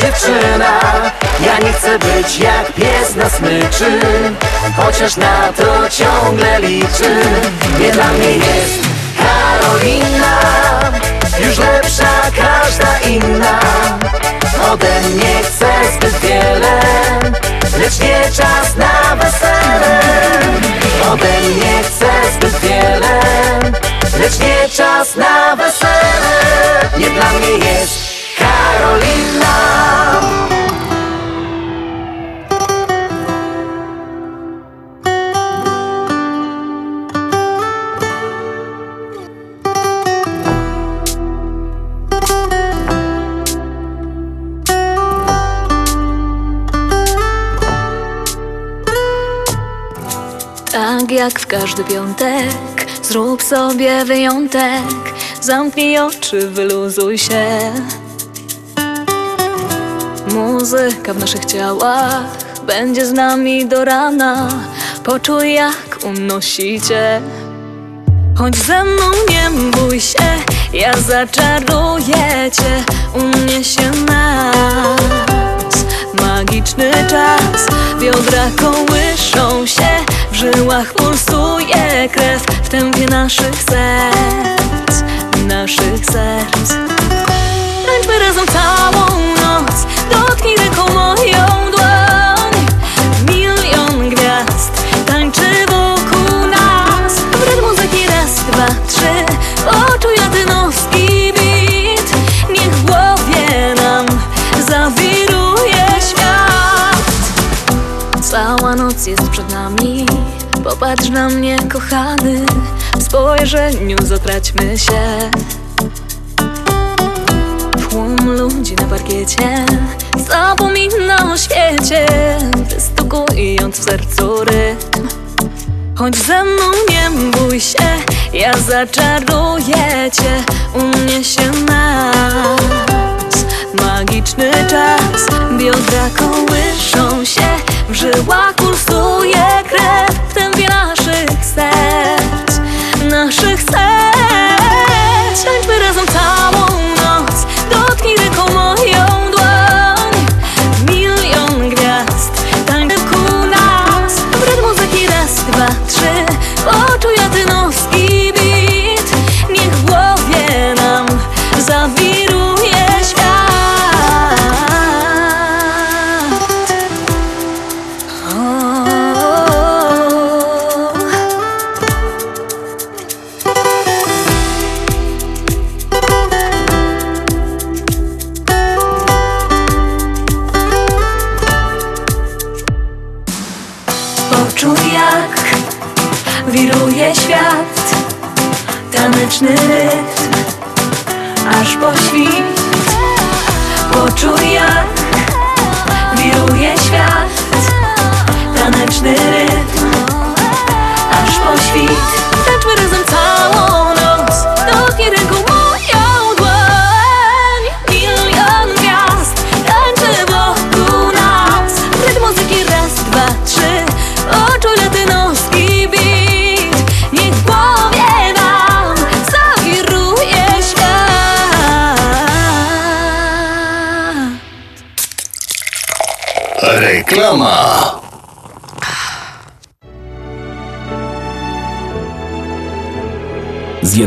dziewczyna. Ja nie chcę być jak pies na smyczy Chociaż na to ciągle liczy. Nie dla mnie jest Karolina Już lepsza każda inna. Ode mnie chce zbyt wiele Lecz nie czas na wesele. Ode mnie chce zbyt wiele Lecz nie czas na wesele. Nie dla mnie jest Karolina Tak jak w każdy piątek, zrób sobie wyjątek. Zamknij oczy, wyluzuj się. Muzyka w naszych ciałach będzie z nami do rana. Poczuj, jak unosi cię. Chodź ze mną, nie bój się, ja zaczaruję cię, uniesie nas. Magiczny czas, biodra kołyszą się, w żyłach pulsuje krew, w tempie naszych serc, naszych serc. Tańczmy razem całą noc, Cała noc jest przed nami. Popatrz na mnie, kochany W spojrzeniu zatraćmy się ludzi na parkiecie? Zapomina o świecie. Wystukując w sercu rytm. Chodź ze mną, nie bój się. Ja zaczaruję cię. Uniesie nas Magiczny czas. Biodra kołyszą się. W żyłach pulsuje krew. W tempie naszych serc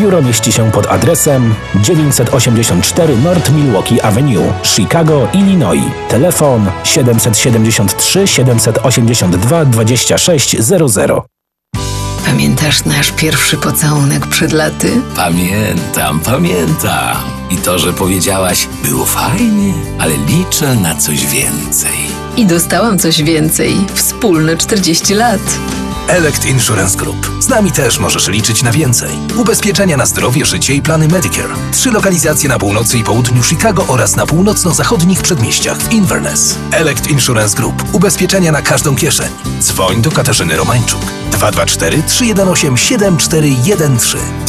Biuro mieści się pod adresem 984 North Milwaukee Avenue, Chicago, Illinois. Telefon 773 782 2600. Pamiętasz nasz pierwszy pocałunek przed laty? Pamiętam, pamiętam. I to, że powiedziałaś, było fajnie, ale liczę na coś więcej. I dostałam coś więcej. Wspólne 40 lat. Elect Insurance Group. Z nami też możesz liczyć na więcej. Ubezpieczenia na zdrowie, życie i plany Medicare. Trzy lokalizacje na północy i południu Chicago oraz na północno-zachodnich przedmieściach w Inverness. Elect Insurance Group. Ubezpieczenia na każdą kieszeń. Dzwoń do Katarzyny Romańczuk. 224 318 7413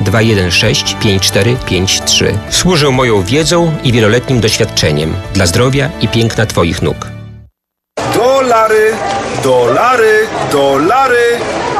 216 5453 Służę moją wiedzą i wieloletnim doświadczeniem. Dla zdrowia i piękna Twoich nóg. Dolary, dolary, dolary,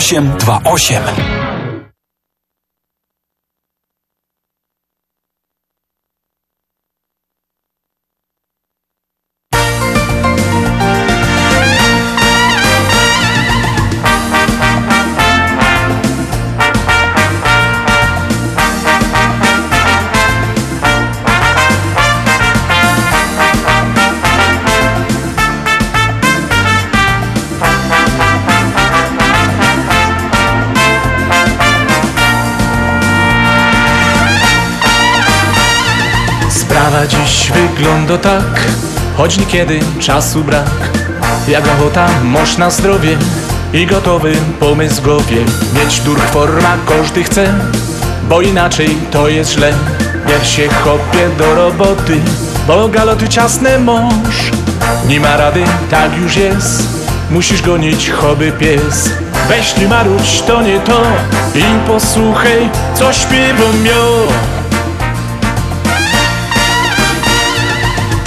828. choć niekiedy czasu brak. Jak ochota, moż na zdrowie i gotowy pomysł głowie. Mieć dur forma każdy chce, bo inaczej to jest źle. Niech się chopie do roboty, bo galoty ciasne mąż. Nie ma rady, tak już jest, musisz gonić choby pies. Weź nie maruć, to nie to i posłuchaj, co śpiewam miał.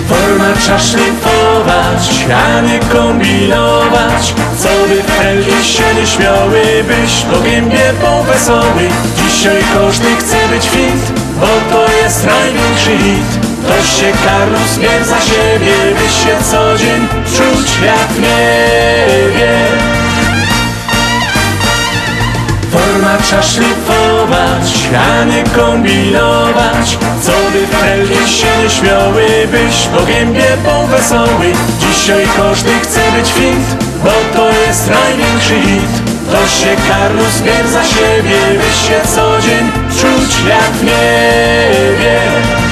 Forma trzeba szlifować, a nie kombinować. Co by felgi się nie śmiały, byś po gębie był wesoły Dzisiaj każdy chce być fit, bo to jest największy hit. To się Carlos bierz za siebie, byś się co dzień czuć jak w niebie Forma trzeba szlifować, a nie kombinować. Co by felgi się nie śmiały, byś gębie był wesoły Dzisiaj każdy chce być fit, bo to jest największy hit. To się Carlos bierz za siebie, byś się co dzień czuć jak w niebie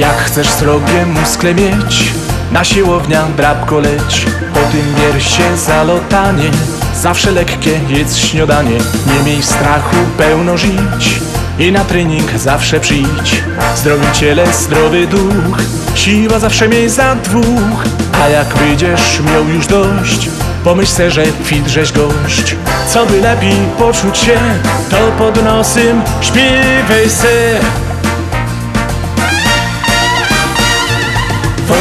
Jak chcesz srogie muskle mieć. Na siłownia drabko leć. Po tym wiersie zalotanie. Zawsze lekkie jedz śniadanie. Nie miej strachu pełno żyć. I na trening zawsze przyjdź. Zdrowy ciele, zdrowy duch. Siła zawsze miej za dwóch. A jak wyjdziesz miał już dość. Pomyśl se, że fit żeś gość. Co by lepiej poczuć się To pod nosem śpiewaj se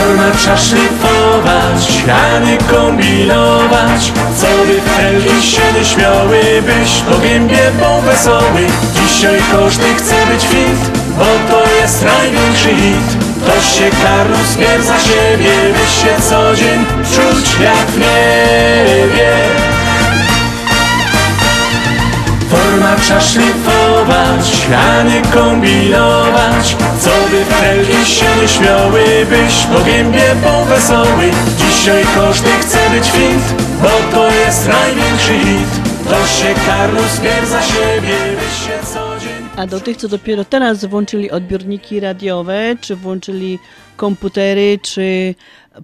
Forma trzeba szlifować, nie kombinować. Co by felgi się nie śmiały, byś po gębie był wesoły Dzisiaj każdy chce być fit, bo to jest największy hit. To się Carlos bierz za siebie, byś się co dzień czuć jak w niebie. Forma trzeba szlifować, a nie kombinować By felgi się nie śmiały, byś po gębie był wesoły Dzisiaj każdy chce być fit, bo to jest największy hit. To się Carlos bierz za siebie, byś się co A do tych, co dopiero teraz włączyli odbiorniki radiowe, czy włączyli komputery, czy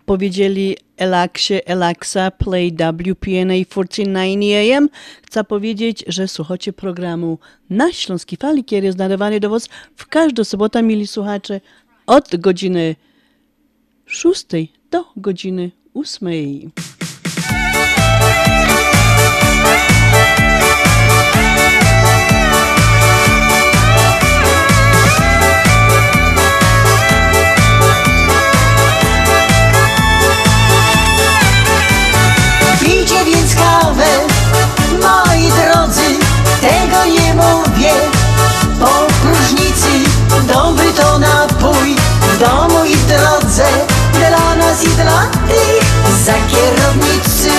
powiedzieli Elaxie, Alexa, play WPNA 1490 AM, chcę powiedzieć, że słuchacie programu na Śląskiej Fali, który jest nadawany do Was w każdą sobotę, mili słuchacze, od godziny 6 do godziny 8. w domu i w drodze, dla nas i dla tych za kierownicy.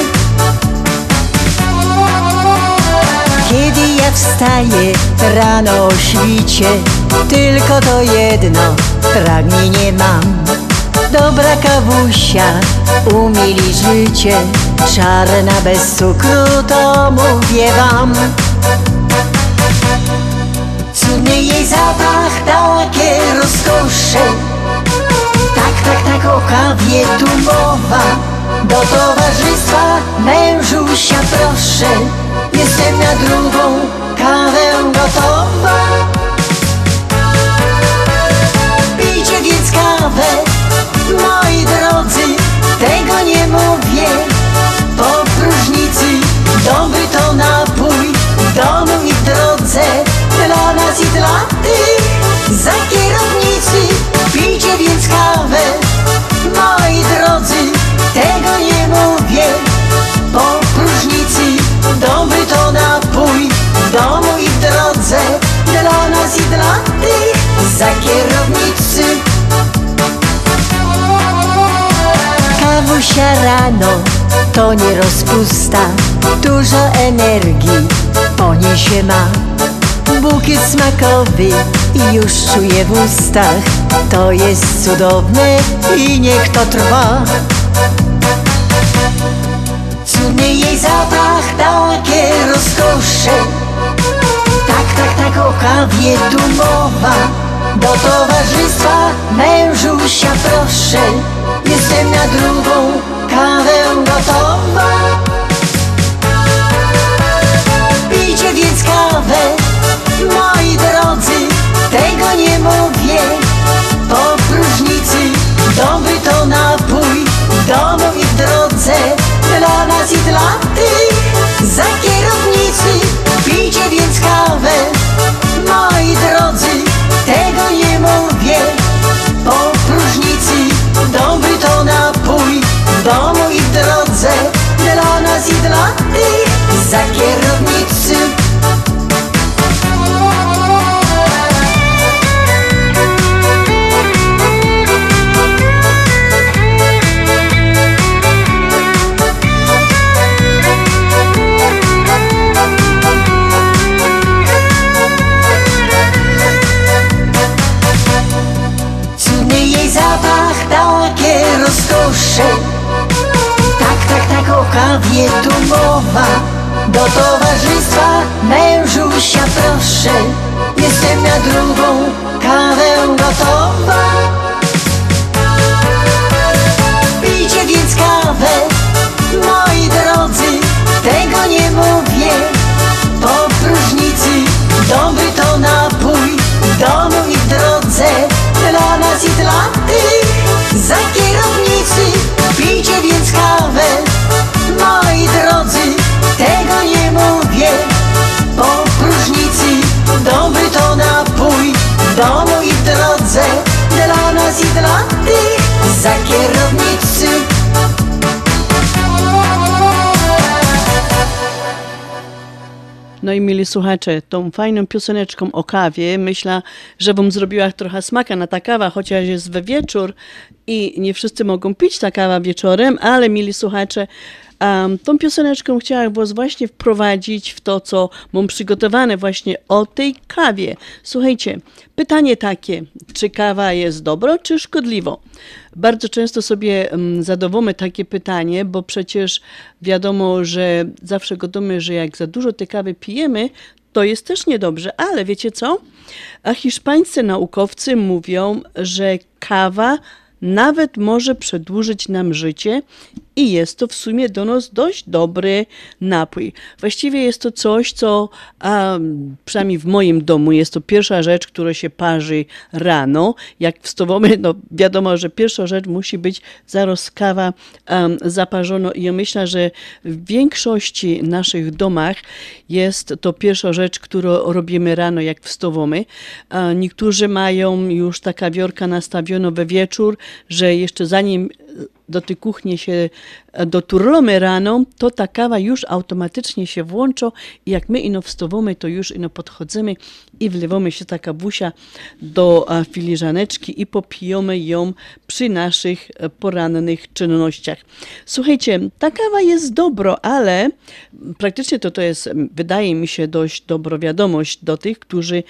Kiedy ja wstaję rano o świcie Tylko to jedno pragnienie mam Dobra kawusia umili życie Czarna bez cukru to mówię wam Cudny jej zapach, takie rozkosze. Tak, tak, o kawie tu mowa. Do towarzystwa mężusia proszę. Jestem na drugą kawę gotowa. Pijcie więc kawę, moi drodzy, tego nie mówię. Po próżnicy dobry to napój, w domu i w drodze, dla nas i dla tych za kierownicy. Więc kawę, moi drodzy, tego nie mówię. Po próżnicy dobry to napój, w domu i w drodze, dla nas i dla tych za kierownicy. Mężusia rano to nie rozpusta. Dużo energii po niej się ma Bukiet smakowy i już czuję w ustach. To jest cudowne i niech to trwa. Cudny jej zapach, takie rozkosze Tak, tak, tak o kawie tu mowa Do towarzystwa mężusia proszę. Jestem na drugą kawę gotowa. Pijcie więc kawę, moi drodzy Tego nie mówię. Po próżnicy Dobry to napój. W domu i w drodze Dla nas i dla tych. Za kierownicy Pijcie więc kawę, moi drodzy Tego nie mówię. Po próżnicy Dobry to napój. W domu i w drodze Dla nas i dla tych. Za kierownicy o kawie tu mowa. Do towarzystwa mężusia proszę. Jestem na drugą kawę gotowa I mieli słuchacze, tą fajną pioseneczką o kawie, myślę, że wam zrobiła trochę smaka na ta kawa, chociaż jest we wieczór i nie wszyscy mogą pić ta kawa wieczorem, ale mieli słuchacze, um, tą pioseneczką chciałam was właśnie wprowadzić w to, co mam przygotowane właśnie o tej kawie. Słuchajcie, pytanie takie, czy kawa jest dobro, czy szkodliwo? Bardzo często sobie zadawamy takie pytanie, bo przecież wiadomo, że zawsze gotowy, że jak za dużo tej kawy pijemy, to jest też niedobrze, ale wiecie co? A hiszpańscy naukowcy mówią, że kawa nawet może przedłużyć nam życie i jest to w sumie do nas dość dobry napój. Właściwie jest to coś, co um, przynajmniej w moim domu jest to pierwsza rzecz, która się parzy rano. Jak wstawamy, no wiadomo, że pierwsza rzecz musi być zaraz kawa um, zaparzona i ja myślę, że w większości naszych domach jest to pierwsza rzecz, którą robimy rano, jak wstawamy. A niektórzy mają już ta kawiorka nastawiona we wieczór, że jeszcze zanim do tej kuchni się doturlomy rano, to ta kawa już automatycznie się włącza i jak my ino wstawamy, to już ino podchodzimy i wlewamy się ta kawusia do filiżaneczki i popijamy ją przy naszych porannych czynnościach. Słuchajcie, ta kawa jest dobro, ale praktycznie to to jest, wydaje mi się, dość dobro wiadomość do tych, którzy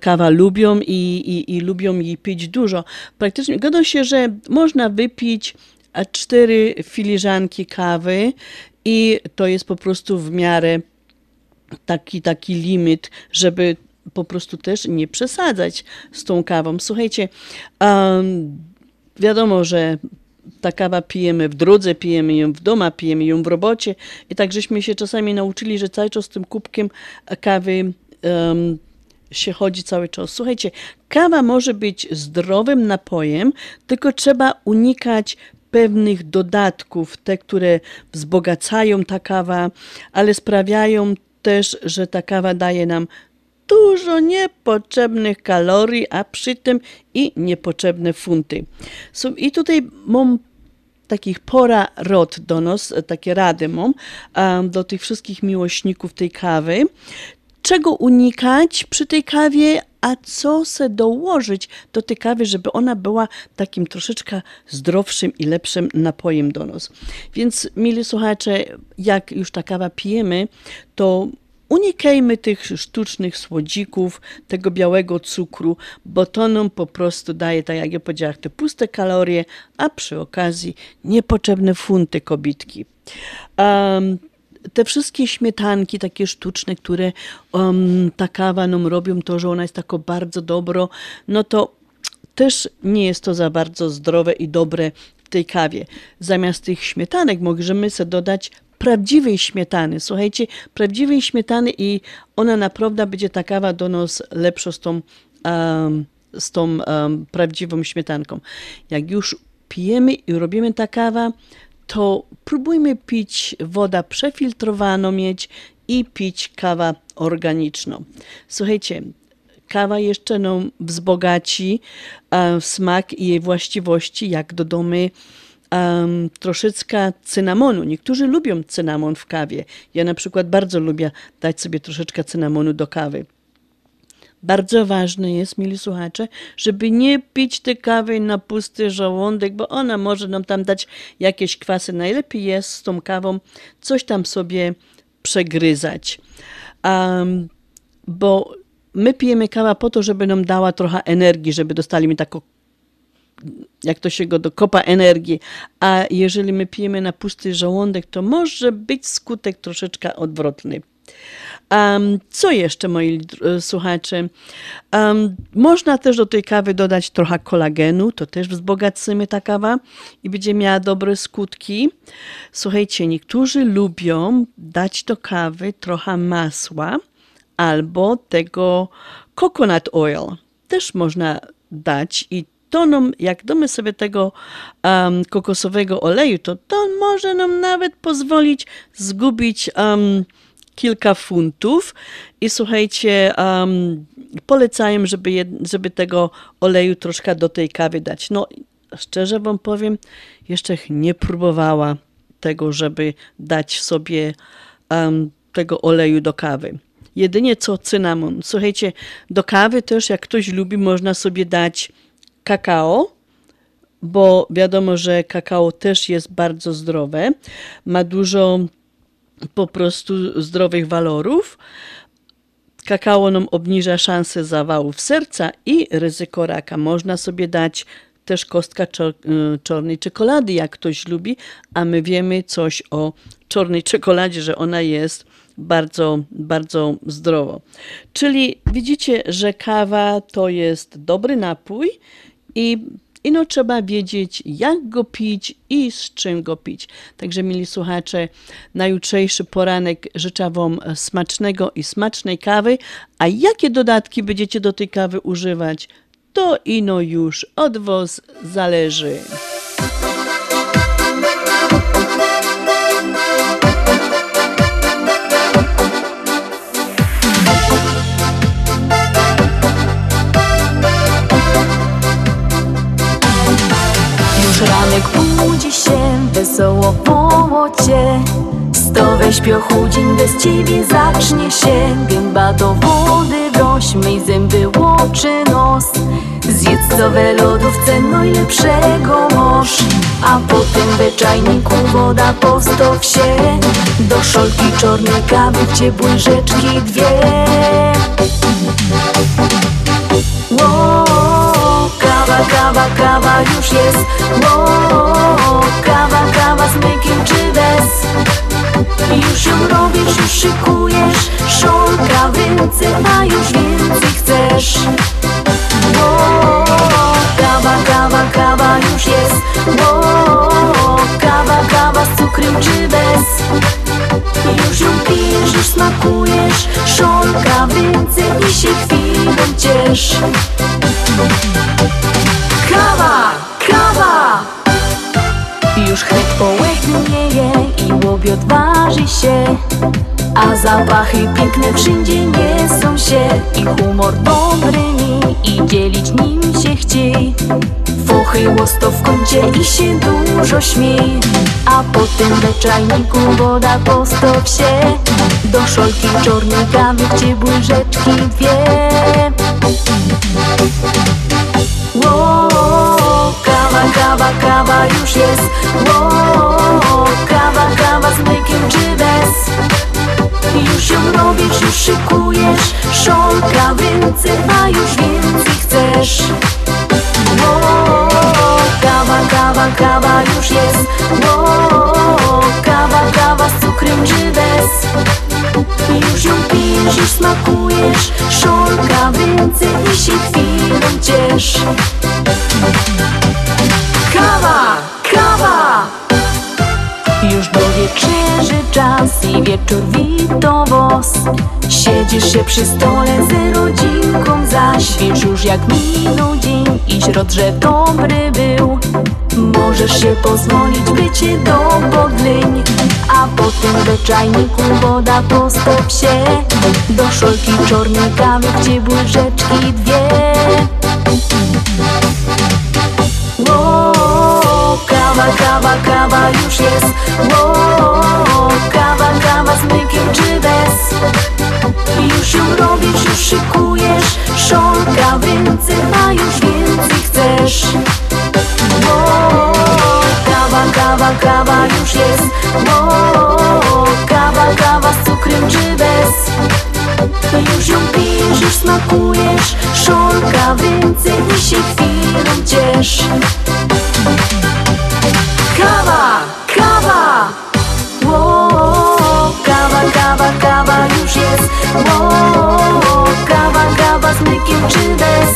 kawa lubią i, i, i lubią jej pić dużo. Praktycznie godzą się, że można wypić cztery filiżanki kawy i to jest po prostu w miarę taki, taki limit, żeby po prostu też nie przesadzać z tą kawą. Słuchajcie, um, wiadomo, że ta kawa pijemy w drodze, pijemy ją w domu, pijemy ją w robocie i tak żeśmy się czasami nauczyli, że cały czas z tym kubkiem kawy um, się chodzi cały czas. Słuchajcie, kawa może być zdrowym napojem, tylko trzeba unikać pewnych dodatków, te, które wzbogacają ta kawa, ale sprawiają też, że ta kawa daje nam dużo niepotrzebnych kalorii, a przy tym i niepotrzebne funty. I tutaj mam takich pora rod do nas, takie rady mam do tych wszystkich miłośników tej kawy. Czego unikać przy tej kawie, a co se dołożyć do tej kawy, żeby ona była takim troszeczkę zdrowszym i lepszym napojem do nas. Więc, mili słuchacze, jak już ta kawa pijemy, to unikajmy tych sztucznych słodzików, tego białego cukru, bo to nam po prostu daje, tak jak ja powiedziałam, te puste kalorie, a przy okazji niepotrzebne funty kobitki. Um, te wszystkie śmietanki takie sztuczne, które um, ta kawa nam robią, to, że ona jest tako bardzo dobro, no to też nie jest to za bardzo zdrowe i dobre w tej kawie. Zamiast tych śmietanek możemy sobie dodać prawdziwej śmietany. Słuchajcie, prawdziwej śmietany i ona naprawdę będzie ta kawa do nas lepsza z tą, um, z tą um, prawdziwą śmietanką. Jak już pijemy i robimy ta kawa, to próbujmy pić wodę przefiltrowaną mieć i pić kawę organiczną. Słuchajcie, kawa jeszcze nam wzbogaci um, smak i jej właściwości, jak dodamy um, troszeczkę cynamonu. Niektórzy lubią cynamon w kawie. Ja na przykład bardzo lubię dać sobie troszeczkę cynamonu do kawy. Bardzo ważne jest, mili słuchacze, żeby nie pić tej kawy na pusty żołądek, bo ona może nam tam dać jakieś kwasy. Najlepiej jest z tą kawą coś tam sobie przegryzać. Um, bo my pijemy kawę po to, żeby nam dała trochę energii, żeby dostali mi taką jak to się go dokopa energii, a jeżeli my pijemy na pusty żołądek, to może być skutek troszeczkę odwrotny. Um, co jeszcze, moi słuchacze? Um, można też do tej kawy dodać trochę kolagenu, to też wzbogacimy ta kawa i będzie miała dobre skutki. Słuchajcie, niektórzy lubią dać do kawy trochę masła albo tego coconut oil. Też można dać i to nam, jak damy sobie tego um, kokosowego oleju, to to może nam nawet pozwolić zgubić um, kilka funtów i słuchajcie, um, polecają, żeby, jed, żeby tego oleju troszkę do tej kawy dać. No, szczerze wam powiem, jeszcze nie próbowała tego, żeby dać sobie um, tego oleju do kawy. Jedynie co cynamon. Słuchajcie, do kawy też, jak ktoś lubi, można sobie dać kakao, bo wiadomo, że kakao też jest bardzo zdrowe. Ma dużo po prostu zdrowych walorów. Kakao nam obniża szanse zawałów serca i ryzyko raka. Można sobie dać też kostka czarnej czekolady, jak ktoś lubi, a my wiemy coś o czarnej czekoladzie, że ona jest bardzo, bardzo zdrowo. Czyli widzicie, że kawa to jest dobry napój i Ino trzeba wiedzieć, jak go pić i z czym go pić. Także, mili słuchacze, na jutrzejszy poranek życzę Wam smacznego i smacznej kawy. A jakie dodatki będziecie do tej kawy używać, to ino już od Was zależy. Ranek budzi się, wesoło woło cię Stowe śpiochu dzień bez ciebie zacznie się. Gęba do wody wroś, myj zęby łoczy nos. Zjedz co we lodówce najlepszego moż A potem we czajniku woda postow się Do szolki czarnej kawy ciepłej rzeczki dwie już jest. Wow, kawa, kawa z mlekiem czy bez? Już ją robisz, już szykujesz. Szolka więcej, a już więcej chcesz. Wow, kawa, kawa, kawa już jest. Wow, kawa, kawa z cukrem czy bez? Już ją pijesz, już smakujesz. Szolka więcej i się chwilą ciesz Już chleb połechnieje i łobiot waży się. A zapachy piękne wszędzie niesą się. I humor dobry i dzielić nim się chciej Fochy łosto w kącie i się dużo śmiej A potem we czajniku woda postow się. Do szolki czarnej kawy ciepłej rzeczki dwie. Ło, kawa, kawa, już jest. Ło, kawa, kawa z mlekiem czy bez? Już ją robisz, już szykujesz. Szolka więcej, a już więcej chcesz. Kawa, kawa, kawa już jest. Ło, kawa, kawa z cukrem czy bez? Już ją pijesz, już smakujesz. Szolka więcej i się chwilą ciesz Kawa, kawa. Już do wieczerzy czas i wieczór wito wos. Siedzisz się przy stole z rodzinką zaś Wiesz już jak minął dzień i środ, że dobry był. Możesz się pozwolić, by cię dopodleń A potem we czajniku woda postop się. Do szolki czornej kawy, gdzie łyżeczki dwie. Ło, kawa, kawa, kawa już jest. Ło, kawa, kawa z mlekiem czy bez? Już ją robisz, już szykujesz. Szolka w ręce, a już więcej chcesz. Kawa, kawa, kawa już jest. Ło, kawa, kawa z cukrem czy bez? Już ją pijesz, już smakujesz Szolka więcej i się chwilą ciesz Kawa, kawa. Ło, kawa, kawa, kawa już jest. Ło, kawa, kawa z mlekiem czy bez?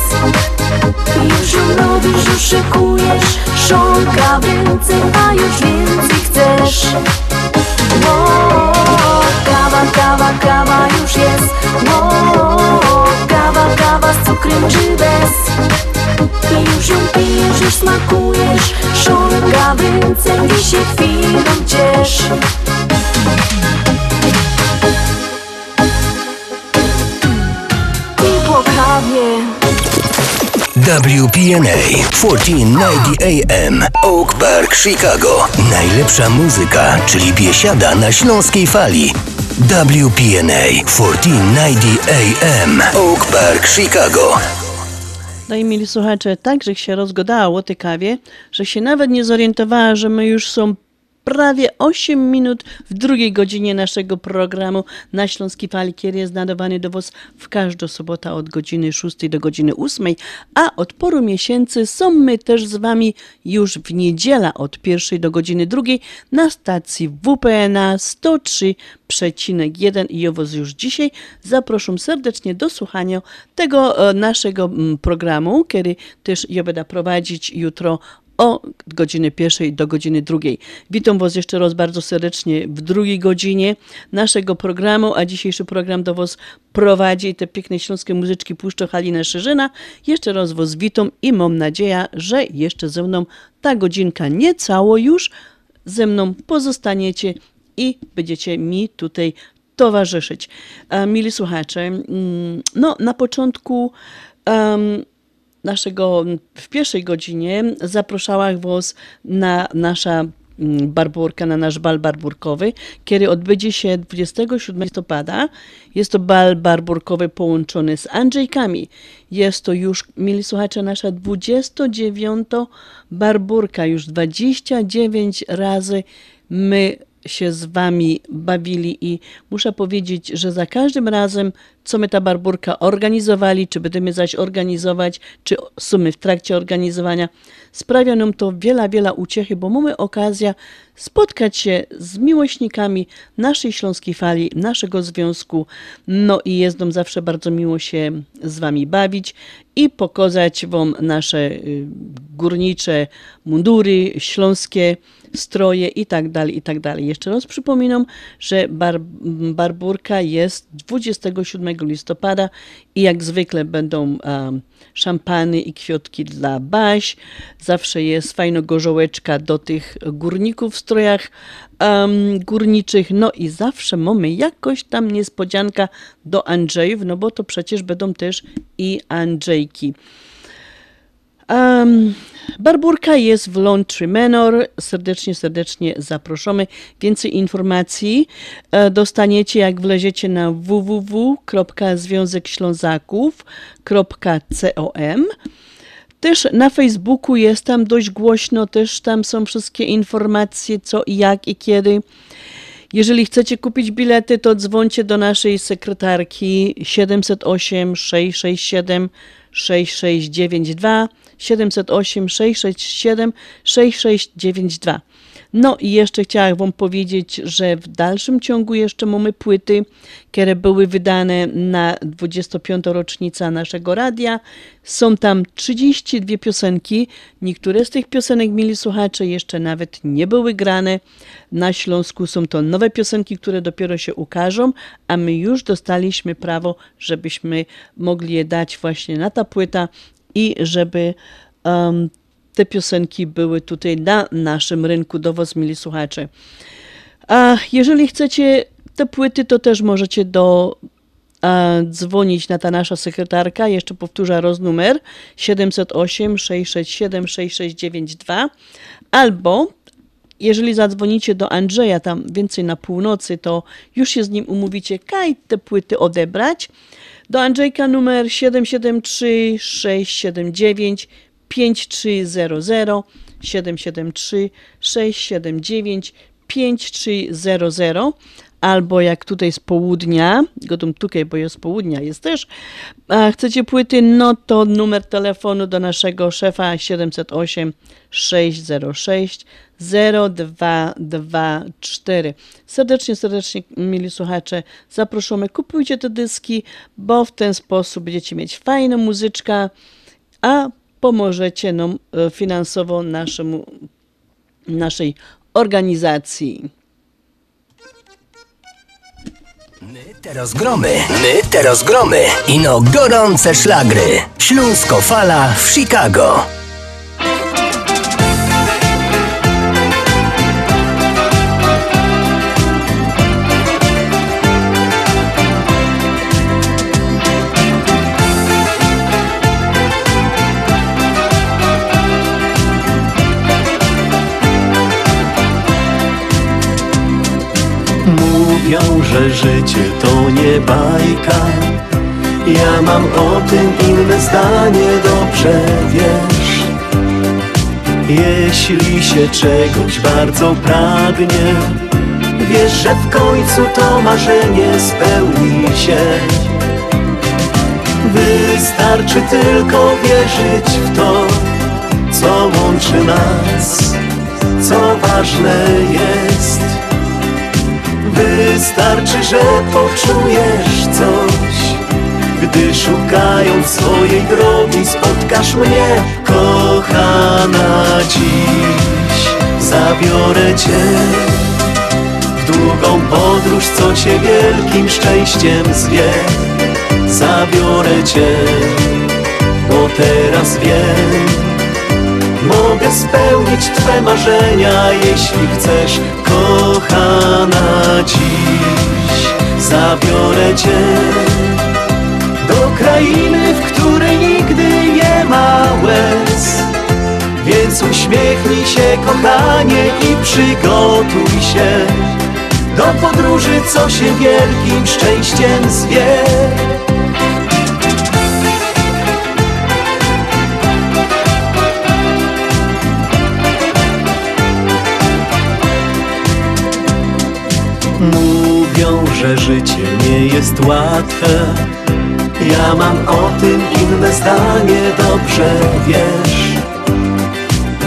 Już ją robisz, już szykujesz. Szolka więcej, a już więcej chcesz. Ło, kawa, kawa, kawa już jest. Ło, kawa z cukrem czy bez Już ją pijesz, smakujesz Szolka więcej i się chwilą ciesz I po WPNA 1490 AM Oak Park, Chicago. Najlepsza muzyka, czyli biesiada na śląskiej fali. WPNA 1490 AM Oak Park, Chicago. No i mieli słuchacze, tak, że się rozgodało tej kawie, że się nawet nie zorientowała, że my już są prawie 8 minut w drugiej godzinie naszego programu. Na Śląskiej Fali, kiedy jest nadawany do Was w każdą sobotę od godziny 6 do godziny 8, a od poru miesięcy są my też z Wami już w niedziela od 1 do godziny 2 na stacji WPNA 103,1 i owoc już dzisiaj. Zapraszam serdecznie do słuchania tego e, naszego mm, programu, który też ja będę prowadzić jutro o godziny pierwszej do godziny drugiej. Witam Was jeszcze raz bardzo serdecznie w drugiej godzinie naszego programu, a dzisiejszy program do Was prowadzi te piękne śląskie muzyczki puszcza Halina Szerzyna. Jeszcze raz Was witam i mam nadzieję, że jeszcze ze mną ta godzinka nie cało już ze mną pozostaniecie i będziecie mi tutaj towarzyszyć. A, mili słuchacze, mm, no na początku um, naszego, w pierwszej godzinie zapraszała Was na nasza barburka, na nasz bal barburkowy, który odbędzie się 27 listopada. Jest to bal barburkowy połączony z Andrzejkami. Jest to już, mieli słuchacze, nasza 29 barburka. Już 29 razy my się z wami bawili i muszę powiedzieć, że za każdym razem, co my ta barburka organizowali, czy będziemy zaś organizować, czy sumy w trakcie organizowania, sprawia nam to wiele, wiele uciechy, bo mamy okazję spotkać się z miłośnikami naszej śląskiej fali, naszego związku. No i jest nam zawsze bardzo miło się z wami bawić i pokazać wam nasze y, górnicze mundury śląskie, stroje i tak dalej, i tak dalej. Jeszcze raz przypominam, że bar, barburka jest 27 listopada i jak zwykle będą um, szampany i kwiatki dla Baś. Zawsze jest fajna gorzołeczka do tych górników w strojach um, górniczych. No i zawsze mamy jakoś tam niespodzianka do Andrzejów, no bo to przecież będą też i Andrzejki. Um, Barburka jest w Laundry Manor. Serdecznie, serdecznie zapraszamy. Więcej informacji e, dostaniecie, jak wleziecie na www.związekślązaków.com. Też na Facebooku jest tam dość głośno, też tam są wszystkie informacje, co i jak i kiedy. Jeżeli chcecie kupić bilety, to dzwońcie do naszej sekretarki 708 667 6692 708 667 6692. No i jeszcze chciałam Wam powiedzieć, że w dalszym ciągu jeszcze mamy płyty, które były wydane na 25. rocznicę naszego radia. Są tam 32 piosenki. Niektóre z tych piosenek, mieli słuchacze, jeszcze nawet nie były grane. Na Śląsku są to nowe piosenki, które dopiero się ukażą, a my już dostaliśmy prawo, żebyśmy mogli je dać właśnie na ta płyta i żeby um, te piosenki były tutaj na naszym rynku do Was, mili słuchacze. A jeżeli chcecie te płyty, to też możecie do a, dzwonić na ta nasza sekretarka. Jeszcze powtórzę roznumer 708 667 6692 albo jeżeli zadzwonicie do Andrzeja tam więcej na północy, to już się z nim umówicie, kaj te płyty odebrać. Do Andrzejka numer 773 679 5300 773 679 5300 albo jak tutaj z południa, gotum tutaj, bo jest południa, jest też, a chcecie płyty, no to numer telefonu do naszego szefa 708 606 0224. Serdecznie, serdecznie, mili słuchacze, zapraszamy, kupujcie te dyski, bo w ten sposób będziecie mieć fajną muzyczkę, a pomożecie nam e, finansowo naszemu, naszej organizacji. Teraz gromy, my teraz gromy. Ino gorące szlagry. Śląsko fala w Chicago. Mówią, że życie to nie bajka. Ja mam o tym inne zdanie, dobrze wiesz. Jeśli się czegoś bardzo pragnie Wiesz, że w końcu to marzenie spełni się. Wystarczy tylko wierzyć w to, co łączy nas Co ważne jest Wystarczy, że poczujesz coś. Gdy szukając swojej drogi spotkasz mnie Kochana dziś. Zabiorę Cię W długą podróż, co Cię wielkim szczęściem zwie Zabiorę Cię Bo teraz wiem Mogę spełnić Twe marzenia, jeśli chcesz, kochana dziś. Zabiorę Cię do krainy, w której nigdy nie ma łez. Więc uśmiechnij się, kochanie, i przygotuj się do podróży, co się wielkim szczęściem zwie. Że życie nie jest łatwe. Ja mam o tym inne zdanie, dobrze wiesz.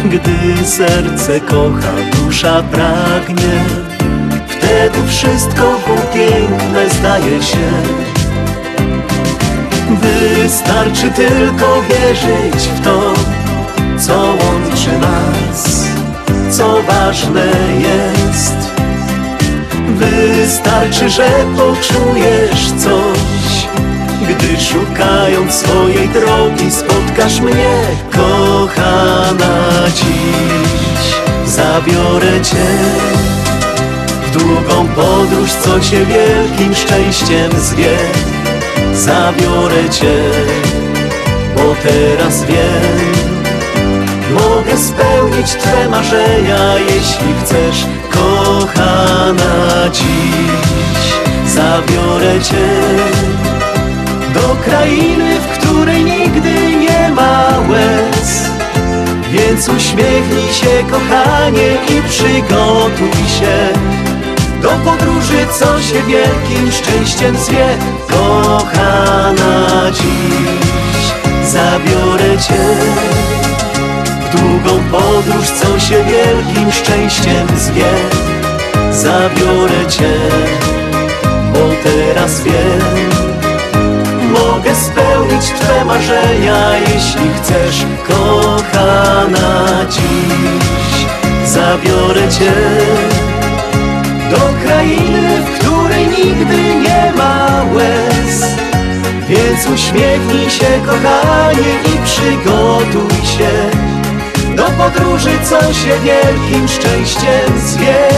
Gdy serce kocha, dusza pragnie Wtedy wszystko piękne zdaje się. Wystarczy tylko wierzyć w to, co łączy nas Co ważne jest Wystarczy, że poczujesz coś. Gdy szukając swojej drogi spotkasz mnie Kochana dziś. Zabiorę Cię W długą podróż, co Cię wielkim szczęściem zwie. Zabiorę Cię Bo teraz wiem Mogę spełnić Twe marzenia, jeśli chcesz, kochana dziś Zabiorę Cię do krainy, w której nigdy nie ma łez. Więc uśmiechnij się, kochanie, i przygotuj się do podróży, co się wielkim szczęściem zwie. Kochana dziś zabiorę Cię długą podróż, co się wielkim szczęściem zwie Zabiorę Cię, bo teraz wiem. Mogę spełnić Twe marzenia, jeśli chcesz Kochana dziś. Zabiorę Cię do krainy, w której nigdy nie ma łez. Więc uśmiechnij się, kochanie, i przygotuj się do podróży, co się wielkim szczęściem zwie.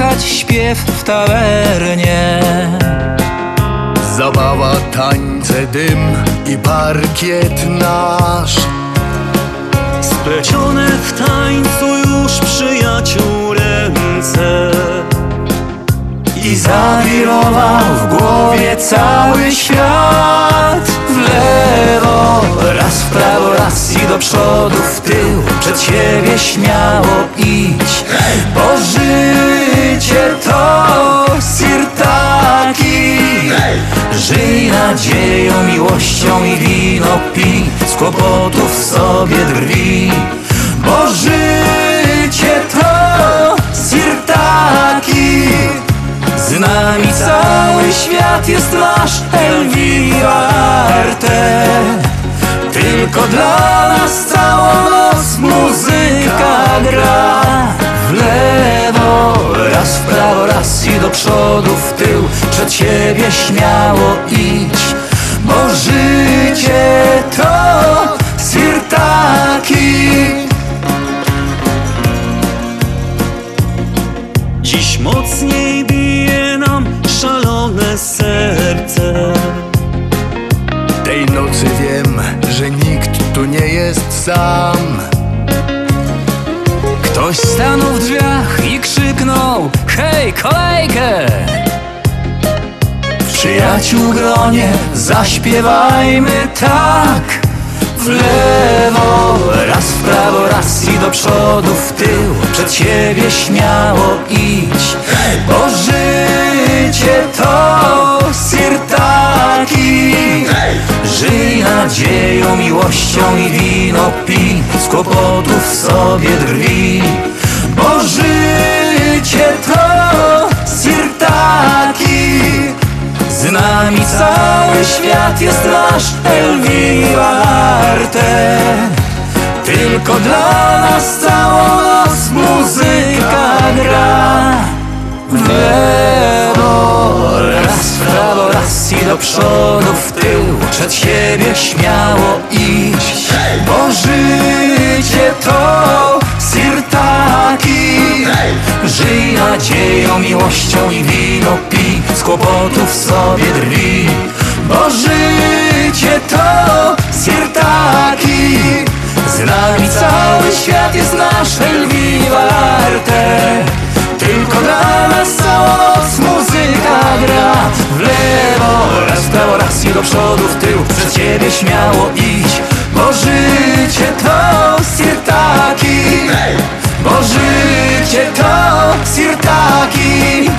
Słychać śpiew w tawernie. Zabawa, tańce, dym i parkiet nasz. Splecione w tańcu już przyjaciół ręce I zawirował w głowie cały świat. W lewo, raz w prawo, raz i do przodu, w tył Przed siebie śmiało idź Bo życie to sirtaki Żyj nadzieją, miłością i wino pij Z kłopotów sobie drwi. Bo życie z nami cały świat jest nasz Elvira Arte. Tylko dla nas całą noc muzyka gra. W lewo, raz w prawo, raz i do przodu, w tył. Przed siebie śmiało idź Bo życie to sirtaki Dziś mocniej Tej nocy wiem, że nikt tu nie jest sam. Ktoś stanął w drzwiach i krzyknął Hej, kolejkę! Przyjaciół gronie zaśpiewajmy tak. W lewo, raz w prawo, raz i do przodu, w tył Przed siebie śmiało idź. Bo życie to sirtaki Żyj nadzieją, miłością i wino pij Z kłopotów sobie drwi. Bo życie to sirtaki Z nami cały świat jest nasz Elvira Arte. Tylko dla nas całą noc muzyka gra W lewo, raz w prawo, raz i do przodu, w tył Przed siebie śmiało iść. Bo życie to sirtaki Żyj nadzieją, miłością i wino pij Z kłopotów sobie drwi. Bo życie to sirtaki Z nami cały świat jest nasz Elvira Arte Tylko dla nas całą noc muzyka gra. W lewo, raz w prawo, raz i do przodu, w tył. Przed siebie śmiało idź Bo życie to sirtaki Bo życie to sirtaki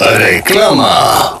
Reklama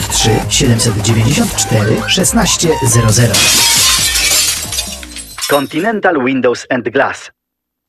773 794 1600. Continental Windows and Glass.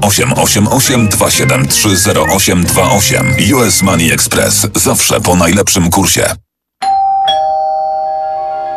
888 273 0828. US Money Express zawsze po najlepszym kursie.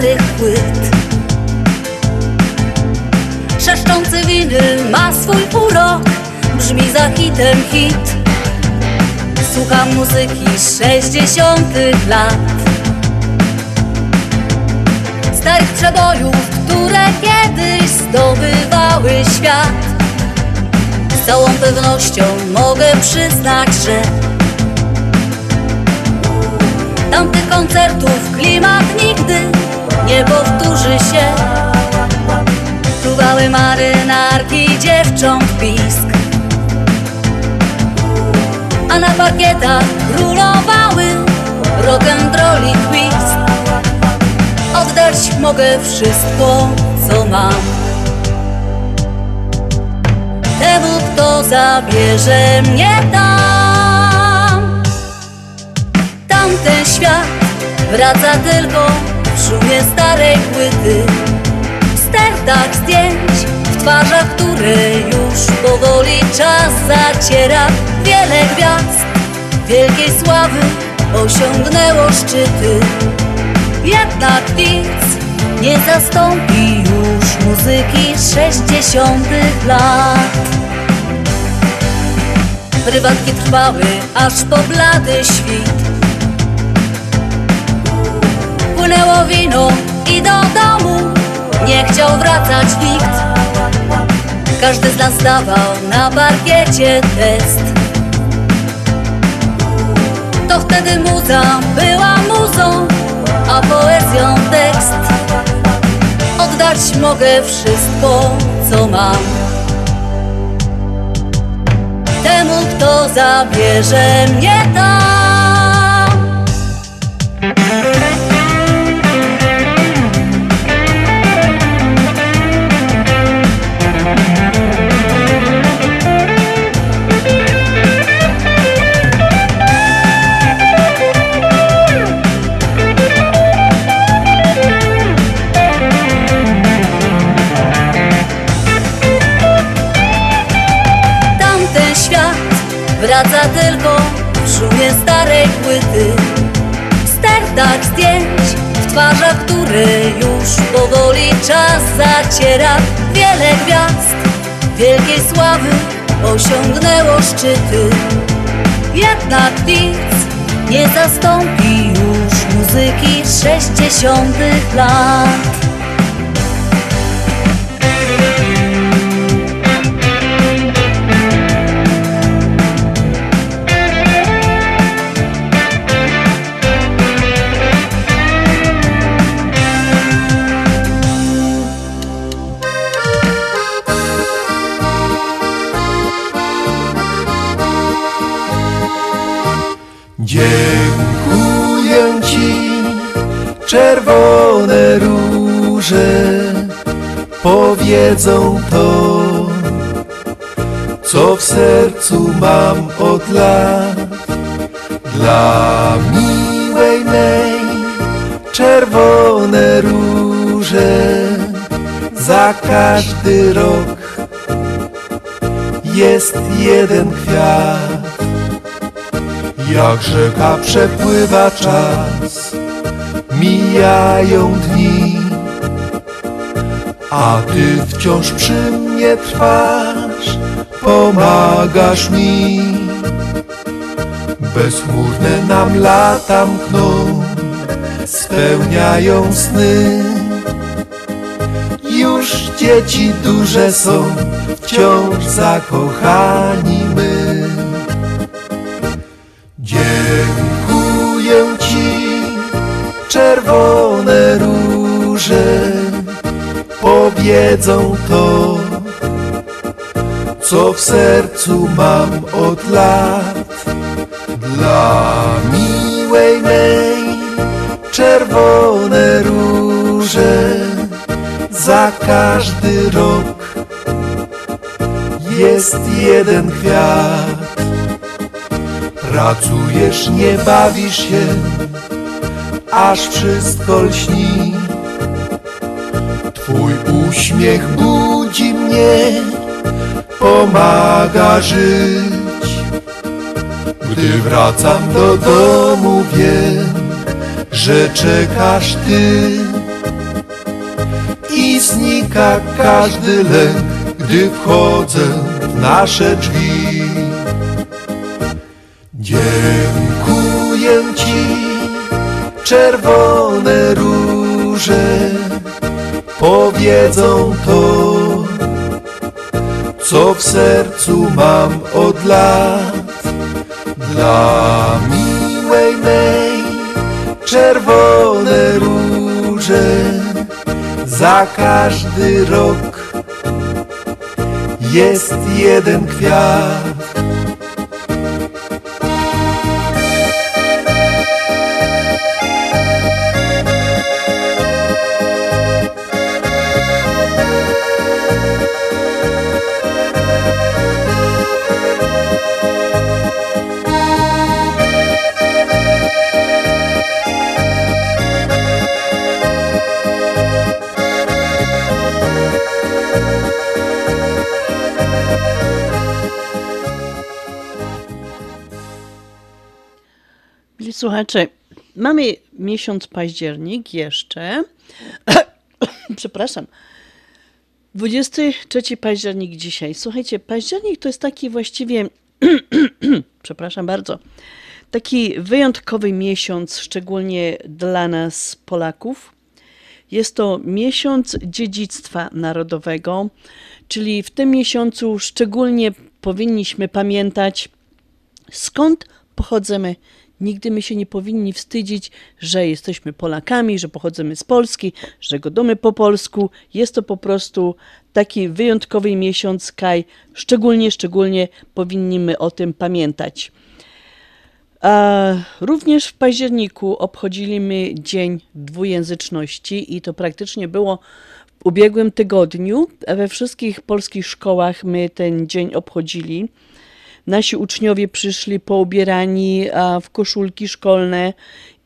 Starych płyt Szeszczący winyl ma swój urok Brzmi za hitem hit. Słucham muzyki sześćdziesiątych lat. Starych przebojów, które kiedyś zdobywały świat. Z całą pewnością mogę przyznać, że Tamtych koncertów klimat nigdy nie powtórzy się. Czuwały marynarki dziewcząt pisk. A na parkietach królowały rock'n'roll i twist. Oddać mogę wszystko, co mam. Temu, kto zabierze mnie tam. Tamten świat wraca tylko szumie starej płyty stertach zdjęć, w twarzach, które już powoli czas zaciera. Wiele gwiazd wielkiej sławy osiągnęło szczyty. Jednak nic nie zastąpi już muzyki sześćdziesiątych lat. Prywatki trwały aż po blady świt Płynęło wino i do domu. Nie chciał wracać nikt. Każdy z nas zdawał na parkiecie test. To wtedy muza była muzą, a poezją tekst. Oddać mogę wszystko, co mam. Temu, kto zabierze mnie tam zdjęć, w twarzach, które już powoli czas zaciera. Wiele gwiazd wielkiej sławy osiągnęło szczyty Jednak nic nie zastąpi już muzyki sześćdziesiątych lat czerwone róże powiedzą to, co w sercu mam od lat. Dla miłej mej, czerwone róże za każdy rok jest jeden kwiat. Jak rzeka przepływa czas, mijają dni, a ty wciąż przy mnie trwasz, pomagasz mi. Bezchmurne nam lata mkną, spełniają sny. Już dzieci duże są, wciąż zakochani my. Czerwone róże powiedzą to, co w sercu mam od lat. Dla miłej mej, czerwone róże za każdy rok jest jeden kwiat. Pracujesz, nie bawisz się, aż wszystko lśni. Twój uśmiech budzi mnie, pomaga żyć. Gdy wracam do domu, wiem, że czekasz ty. I znika każdy lęk, gdy wchodzę w nasze drzwi. Czerwone róże powiedzą to, co w sercu mam od lat. Dla miłej mej, czerwone róże za każdy rok jest jeden kwiat. Słuchacze, mamy miesiąc październik jeszcze. Przepraszam. 23 październik dzisiaj. Słuchajcie, październik to jest taki właściwie, przepraszam bardzo, taki wyjątkowy miesiąc, szczególnie dla nas Polaków. Jest to miesiąc dziedzictwa narodowego, czyli w tym miesiącu szczególnie powinniśmy pamiętać, skąd pochodzimy. Nigdy my się nie powinni wstydzić, że jesteśmy Polakami, że pochodzimy z Polski, że godamy po polsku. Jest to po prostu taki wyjątkowy miesiąc, kaj szczególnie, szczególnie powinniśmy o tym pamiętać. A również w październiku obchodziliśmy Dzień Dwujęzyczności i to praktycznie było w ubiegłym tygodniu. We wszystkich polskich szkołach my ten dzień obchodzili. Nasi uczniowie przyszli poubierani w koszulki szkolne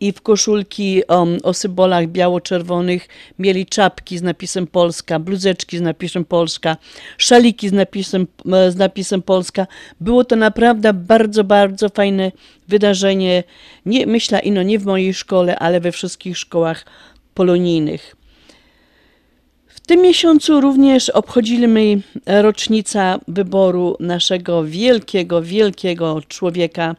i w koszulki um, o symbolach biało-czerwonych. Mieli czapki z napisem Polska, bluzeczki z napisem Polska, szaliki z napisem, z napisem Polska. Było to naprawdę bardzo, bardzo fajne wydarzenie. Nie, myślę, ino nie w mojej szkole, ale we wszystkich szkołach polonijnych. W tym miesiącu również obchodzimy rocznicę wyboru naszego wielkiego, wielkiego człowieka,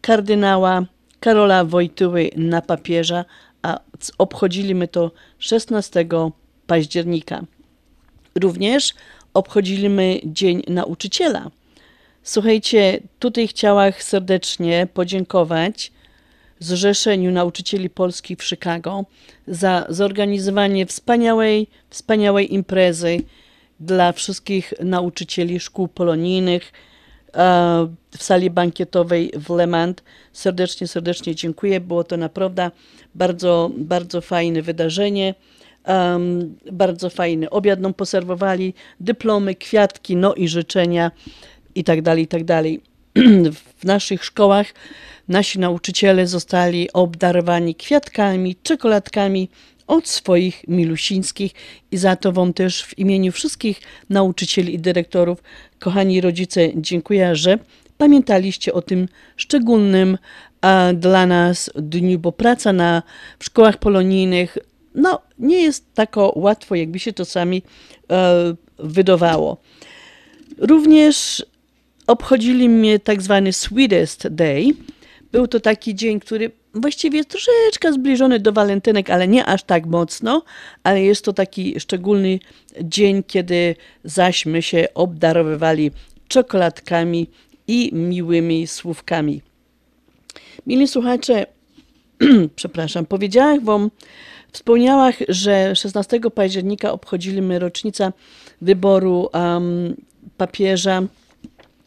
kardynała Karola Wojtyły na papieża, a obchodziliśmy to 16 października. Również obchodziliśmy Dzień Nauczyciela. Słuchajcie, tutaj chciałam serdecznie podziękować Zrzeszeniu Nauczycieli Polskich w Chicago za zorganizowanie wspaniałej, wspaniałej imprezy dla wszystkich nauczycieli szkół polonijnych e, w sali bankietowej w Le Mans. Serdecznie, serdecznie dziękuję. Było to naprawdę bardzo, bardzo fajne wydarzenie. Um, bardzo fajny obiad nam poserwowali, dyplomy, kwiatki, no i życzenia i tak dalej, i tak w naszych szkołach nasi nauczyciele zostali obdarowani kwiatkami, czekoladkami od swoich milusińskich i za to Wam też w imieniu wszystkich nauczycieli i dyrektorów, kochani rodzice, dziękuję, że pamiętaliście o tym szczególnym a, dla nas dniu, bo praca na, w szkołach polonijnych no, nie jest tak łatwo, jakby się czasami e, wydawało. Również obchodzili mnie tak zwany Sweetest Day. Był to taki dzień, który właściwie troszeczkę zbliżony do walentynek, ale nie aż tak mocno, ale jest to taki szczególny dzień, kiedy zaśmy się obdarowywali czekoladkami i miłymi słówkami. Mili słuchacze, przepraszam, powiedziałam wam, wspomniałam, że 16 października obchodziliśmy rocznicę wyboru um, papieża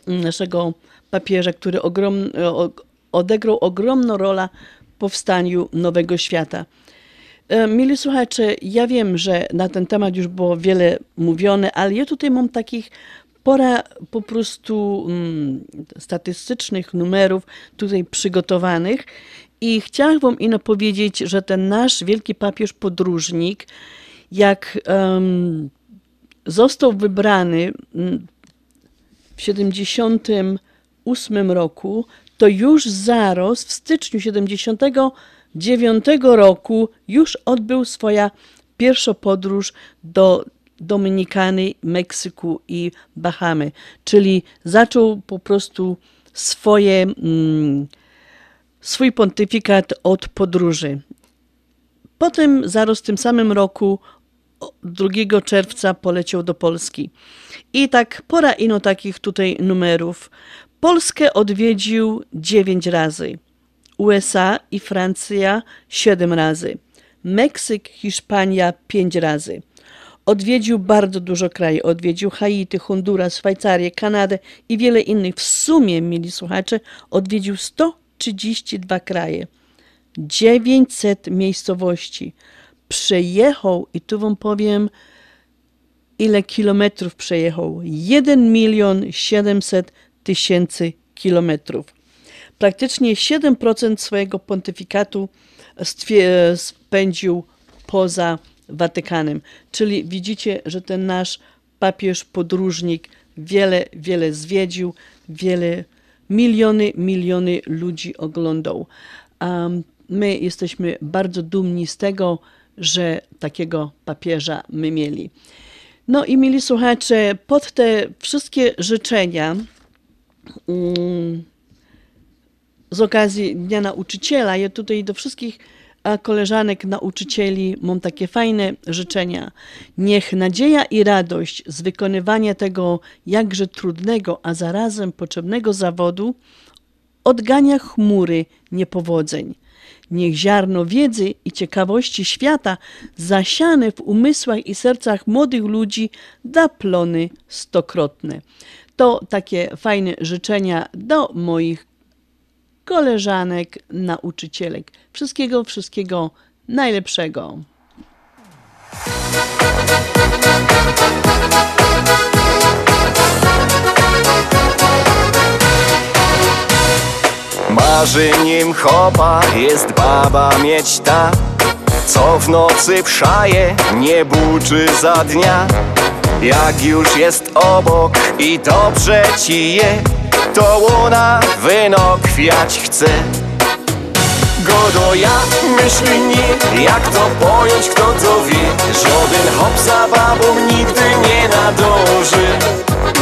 naszego papieża, który ogrom, odegrał ogromną rolę w powstaniu nowego świata. E, mili słuchacze, ja wiem, że na ten temat już było wiele mówione, ale ja tutaj mam takich pora po prostu mm, statystycznych numerów tutaj przygotowanych i chciałam wam ino powiedzieć, że ten nasz wielki papież podróżnik, jak um, został wybrany mm, w 78 roku, to już zaraz w styczniu 79 roku już odbył swoja pierwsza podróż do Dominikany, Meksyku i Bahamy, czyli zaczął po prostu swoje, mm, swój pontyfikat od podróży. Potem zaraz w tym samym roku 2 czerwca poleciał do Polski. I tak pora ino takich tutaj numerów. Polskę odwiedził 9 razy. USA i Francja 7 razy. Meksyk, Hiszpania 5 razy. Odwiedził bardzo dużo krajów. Odwiedził Haiti, Honduras, Szwajcarię, Kanadę i wiele innych. W sumie, mieli słuchacze, odwiedził 132 kraje. 900 miejscowości przejechał, i tu wam powiem, ile kilometrów przejechał. 1 milion 700 tysięcy kilometrów. Praktycznie 7% swojego pontyfikatu spędził poza Watykanem. Czyli widzicie, że ten nasz papież podróżnik wiele, wiele zwiedził, wiele, miliony, miliony ludzi oglądał. Um, my jesteśmy bardzo dumni z tego, że takiego papieża my mieli. No i mieli słuchacze, pod te wszystkie życzenia z okazji Dnia Nauczyciela, ja tutaj do wszystkich koleżanek, nauczycieli mam takie fajne życzenia. Niech nadzieja i radość z wykonywania tego jakże trudnego, a zarazem potrzebnego zawodu odgania chmury niepowodzeń. Niech ziarno wiedzy i ciekawości świata zasiane w umysłach i sercach młodych ludzi da plony stokrotne. To takie fajne życzenia do moich koleżanek, nauczycielek. Wszystkiego, wszystkiego najlepszego. Marzeniem chopa jest baba mieć ta Co w nocy wszaje, nie buczy za dnia Jak już jest obok i dobrze ci je To ona wynokwiać chce. Godo ja myśli nie, jak to pojąć, kto to wie. Żaden hop za babą nigdy nie nadąży.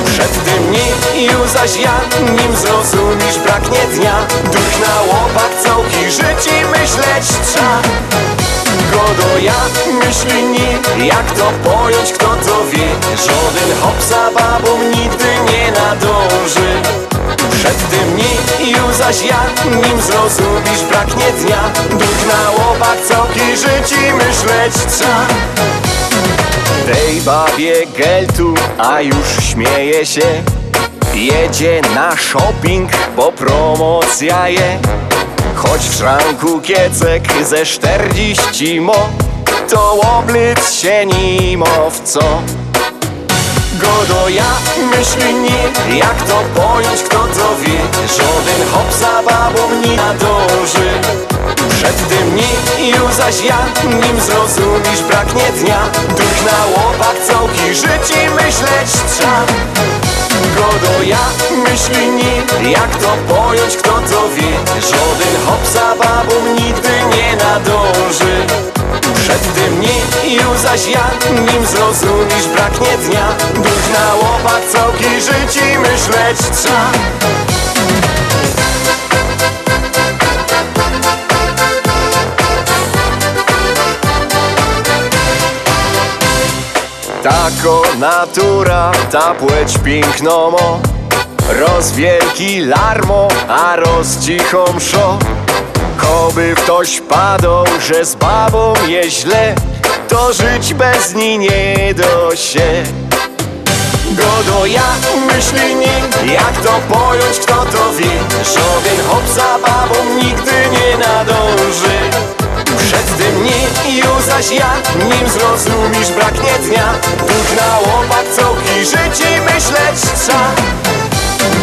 Przed tym nie, już zaś ja Nim zrozumiesz braknie dnia. Duch na łopak całki żyć i myśleć trza Godo ja myśli nie Jak to pojąć, kto to wie? Żaden hop za babą nigdy nie nadąży. Przed tym nie, już zaś ja Nim zrozumiesz braknie dnia. Duch na łopak całki żyć i myśleć trza. Tej babie geltu, a już śmieje się. Jedzie na shopping, bo promocja je Choć w szranku kiecek ze 40 mo To oblic się nimo w co. Godo ja myśli nie, jak to pojąć, kto to wie. Żaden hop za babą nie nadąży. Przed tym nie, już zaś ja Nim zrozumiesz braknie dnia. Duch na łopak całki żyć i myśleć trza Godo ja myśli nie Jak to pojąć kto to wie? Żaden hop za babą nigdy nie nadąży. Przed tym nie, już zaś ja Nim zrozumiesz braknie dnia. Duch na łopak całki żyć i myśleć trza Tako natura, ta płeć pięknomo. Rozwielki larmo, a rozcichą szo Koby ktoś padał, że z babą je źle. To żyć bez niej nie do się. Godo ja myśli nie, jak to pojąć, kto to wie. Żaden hop za babą nigdy nie nadąży tym nie, już zaś ja Nim zrozumiesz braknie dnia. Duch na łopak całki żyć i myśleć trza.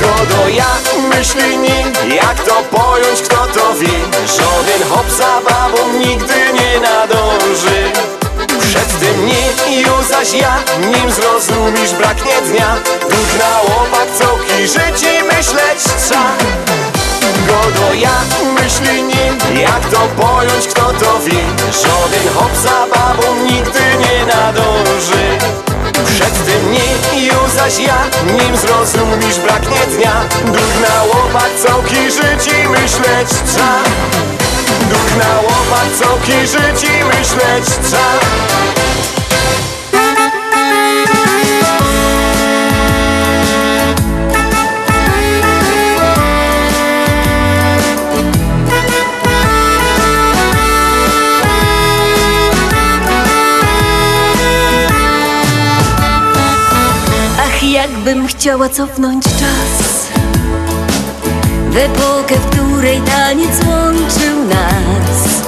Godo ja myśli nie, jak to pojąć, kto to wie Żaden hop za babą nigdy nie nadąży. Przed tym nie, już zaś ja Nim zrozumiesz braknie dnia. Duch na łopak całki żyć i myśleć trza. Godo ja myśli nie, jak to pojąć, kto to wie? Żaden hop za babą nigdy nie nadąży. Przed tym nie, już zaś ja Nim zrozumiesz braknie dnia. Duch na łopak całki żyć i myśleć trza. Duch na łopak całki żyć i myśleć trza jakbym chciała cofnąć czas W epokę, w której taniec łączył nas.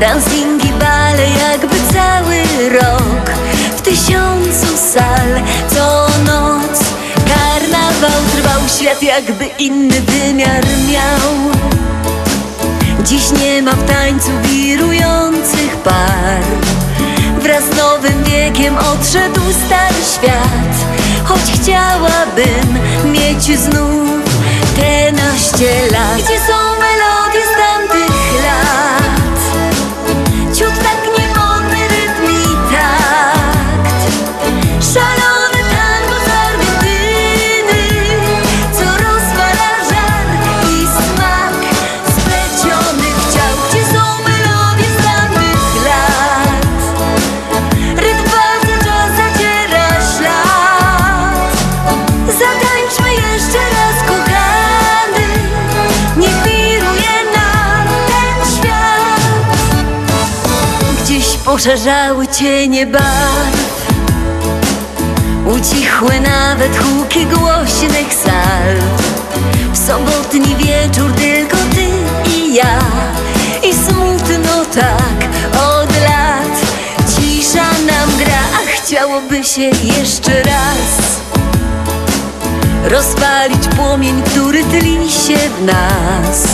Dancingi, bale, jakby cały rok. W tysiącu sal, co noc. Karnawał trwał, świat jakby inny wymiar miał. Dziś nie ma w tańcu wirujących par. Wraz z nowym wiekiem odszedł stary świat Choć chciałabym mieć znów te naście lat. Gdzie są melodie poszerzały cienie barw. Ucichły nawet huki głośnych sal. W sobotni wieczór tylko ty i ja. I smutno tak od lat. Cisza nam gra, a chciałoby się jeszcze raz. Rozpalić płomień, który tli się w nas.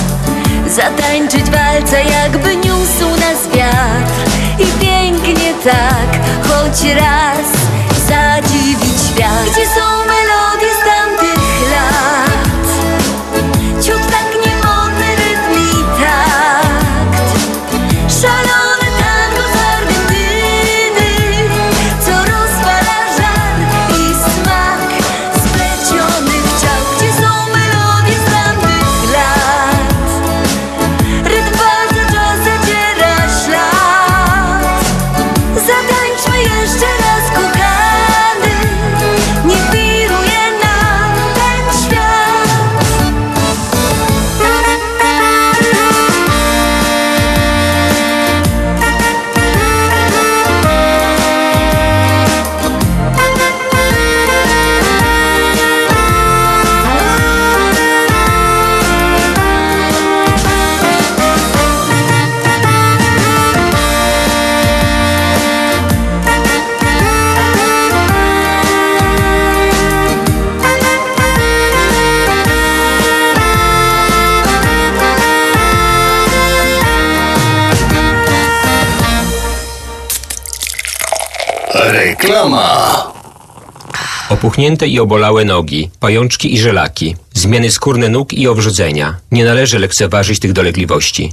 Zatańczyć walca, jakby niósł nas wiatr tak, choć raz Zadziwić świat. Gdzie są Reklama. Opuchnięte i obolałe nogi, pajączki i żelaki, zmiany skórne nóg i owrzodzenia. Nie należy lekceważyć tych dolegliwości.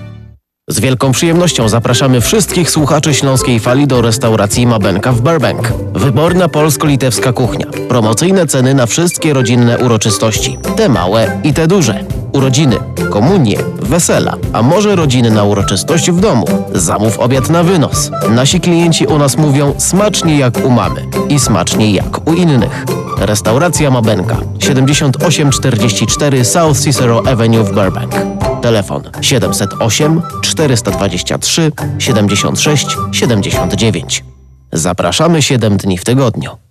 Z wielką przyjemnością zapraszamy wszystkich słuchaczy Śląskiej Fali do restauracji Mabenka w Burbank. Wyborna polsko-litewska kuchnia. Promocyjne ceny na wszystkie rodzinne uroczystości. Te małe i te duże. Urodziny, komunie, wesela, a może rodziny na uroczystość w domu. Zamów obiad na wynos. Nasi klienci u nas mówią smacznie jak u mamy i smacznie jak u innych. Restauracja Mabenka 7844 South Cicero Avenue w Burbank. Telefon 708 423 76 79. Zapraszamy 7 dni w tygodniu.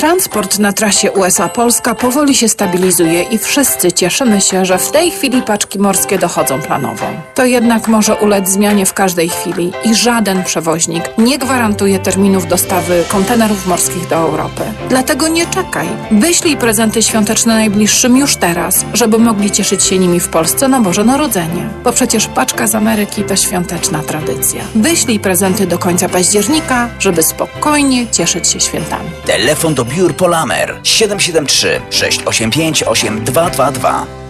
Transport na trasie USA-Polska powoli się stabilizuje i wszyscy cieszymy się, że w tej chwili paczki morskie dochodzą planowo. To jednak może ulec zmianie w każdej chwili i żaden przewoźnik nie gwarantuje terminów dostawy kontenerów morskich do Europy. Dlatego nie czekaj. Wyślij prezenty świąteczne najbliższym już teraz, żeby mogli cieszyć się nimi w Polsce na Boże Narodzenie. Bo przecież paczka z Ameryki to świąteczna tradycja. Wyślij prezenty do końca października, żeby spokojnie cieszyć się świętami. Telefon do biur Polamer 773 685 8222.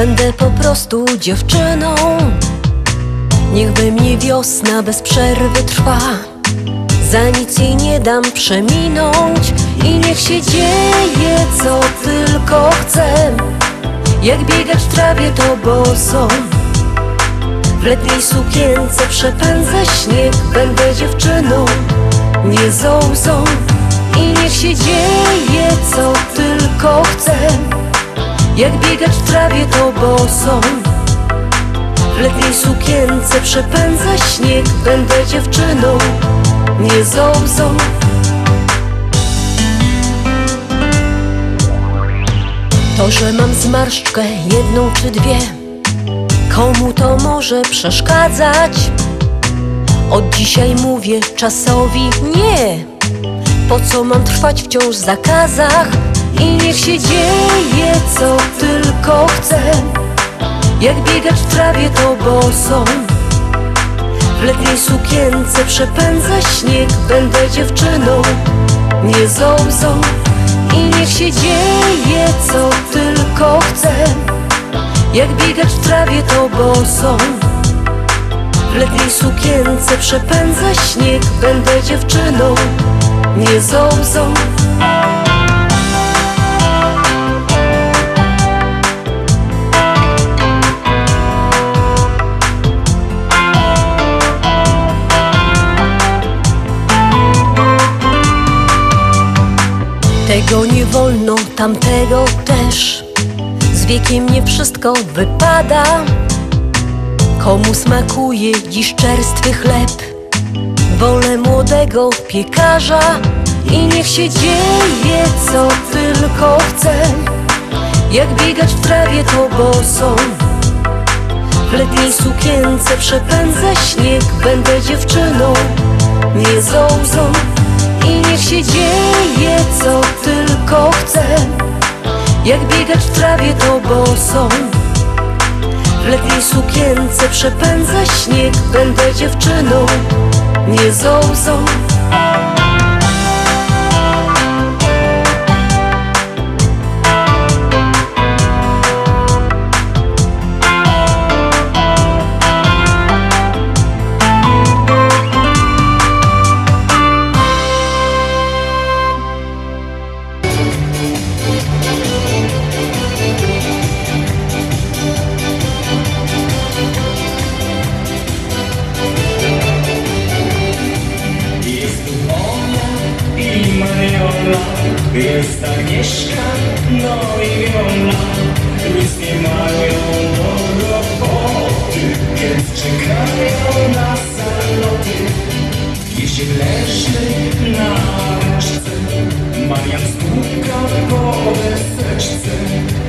Będę po prostu dziewczyną. Niech we mnie wiosna bez przerwy trwa. Za nic jej nie dam przeminąć. I niech się dzieje co tylko chcę. Jak biegać w trawie to boso W letniej sukience przepędzę śnieg. Będę dziewczyną, nie zołzą I niech się dzieje Jak biegać w trawie to boso W letniej sukience przepędzę śnieg Będę dziewczyną, nie zołzą To, że mam zmarszczkę jedną czy dwie Komu to może przeszkadzać? Od dzisiaj mówię czasowi nie Po co mam trwać wciąż w zakazach? I niech się dzieje co tylko chcę Jak biegać w trawie to boso W letniej sukience przepędzę śnieg Będę dziewczyną, nie zołzą. I niech się dzieje co tylko chcę Jak biegać w trawie to boso W letniej sukience przepędzę śnieg Będę dziewczyną, nie zołzą Tego nie wolno, tamtego też. Z wiekiem nie wszystko wypada. Komu smakuje dziś czerstwy chleb? Wolę młodego piekarza I niech się dzieje co tylko chce. Jak biegać w trawie to boso. W letniej sukience przepędzę śnieg Będę dziewczyną, nie zołzą I niech się dzieje co tylko chcę Jak biegać w trawie to boso W letniej sukience przepędzę śnieg. Będę dziewczyną, nie zołzą Agnieszka, no i Viola. Nic nie mają do roboty, więc czekają na saloty. Jeśli leży na reszce, Marian stuka po deseczce.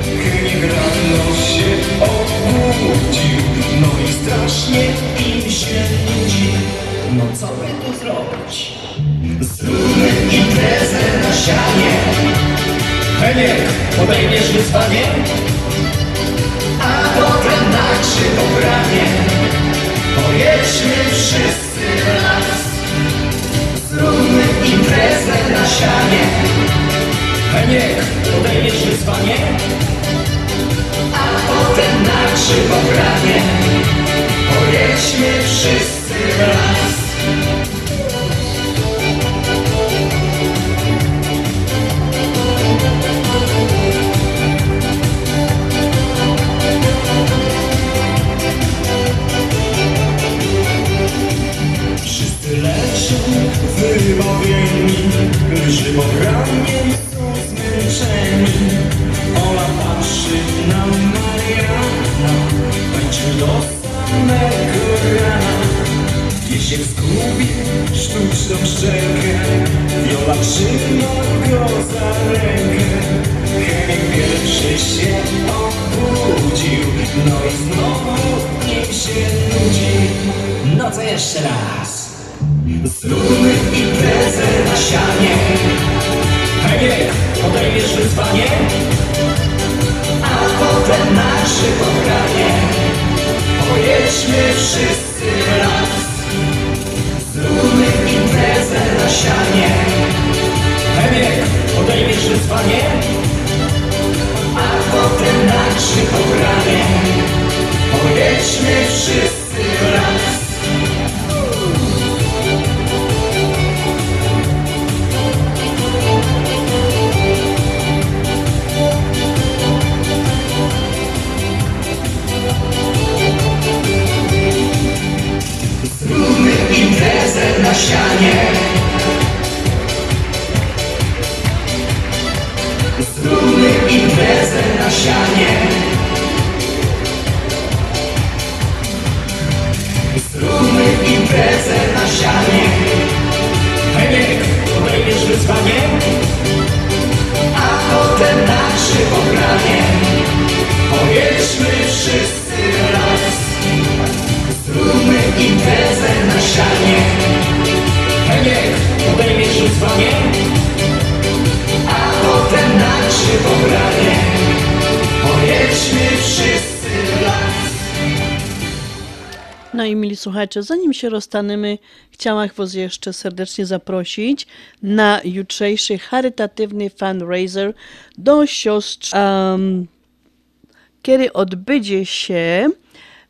Chemik rano się obudził, no i strasznie im się nudzi. No co by tu zrobić? Zróbmy imprezę na sianie. Heniek, podejmiesz wyzwanie? A potem na krzywobranie pojedźmy wszyscy raz. Zróbmy imprezę na sianie. Heniek, podejmiesz wyzwanie? A potem na krzywobranie pojedźmy wszyscy raz. Wszyscy wybawieni, żywobranie są zmęczeni. Ola patrzy na Mariana, tańczy do samego rana. Piesiek zgubi sztuczną szczękę, Zobaczyła go za rękę Hej, pierwszy się obudził No i znowu im się nudzi No to jeszcze raz Zróbmy imprezę na sianie Hej, podejmiesz wyzwanie? A potem nasze spotkanie Pojedźmy wszyscy raz Zróbmy imprezę na sianie Hej, podejmiesz wyzwanie? A potem nasze spotkanie Pojedźmy wszyscy raz imprezę na sianie. Zróbmy imprezę na sianie. Zróbmy imprezę na sianie. Heniek, podejmiesz wyzwanie A potem nasze pogranie. Pojedźmy wszyscy raz Zróbmy imprezę na sianie Heniek, podejmiesz wyzwanie A potem nasze pogranie Pojedźmy wszyscy raz No i mili słuchacze, zanim się rozstaniemy, chciałam Was jeszcze serdecznie zaprosić na jutrzejszy charytatywny fundraiser do siostr, um, kiedy odbędzie się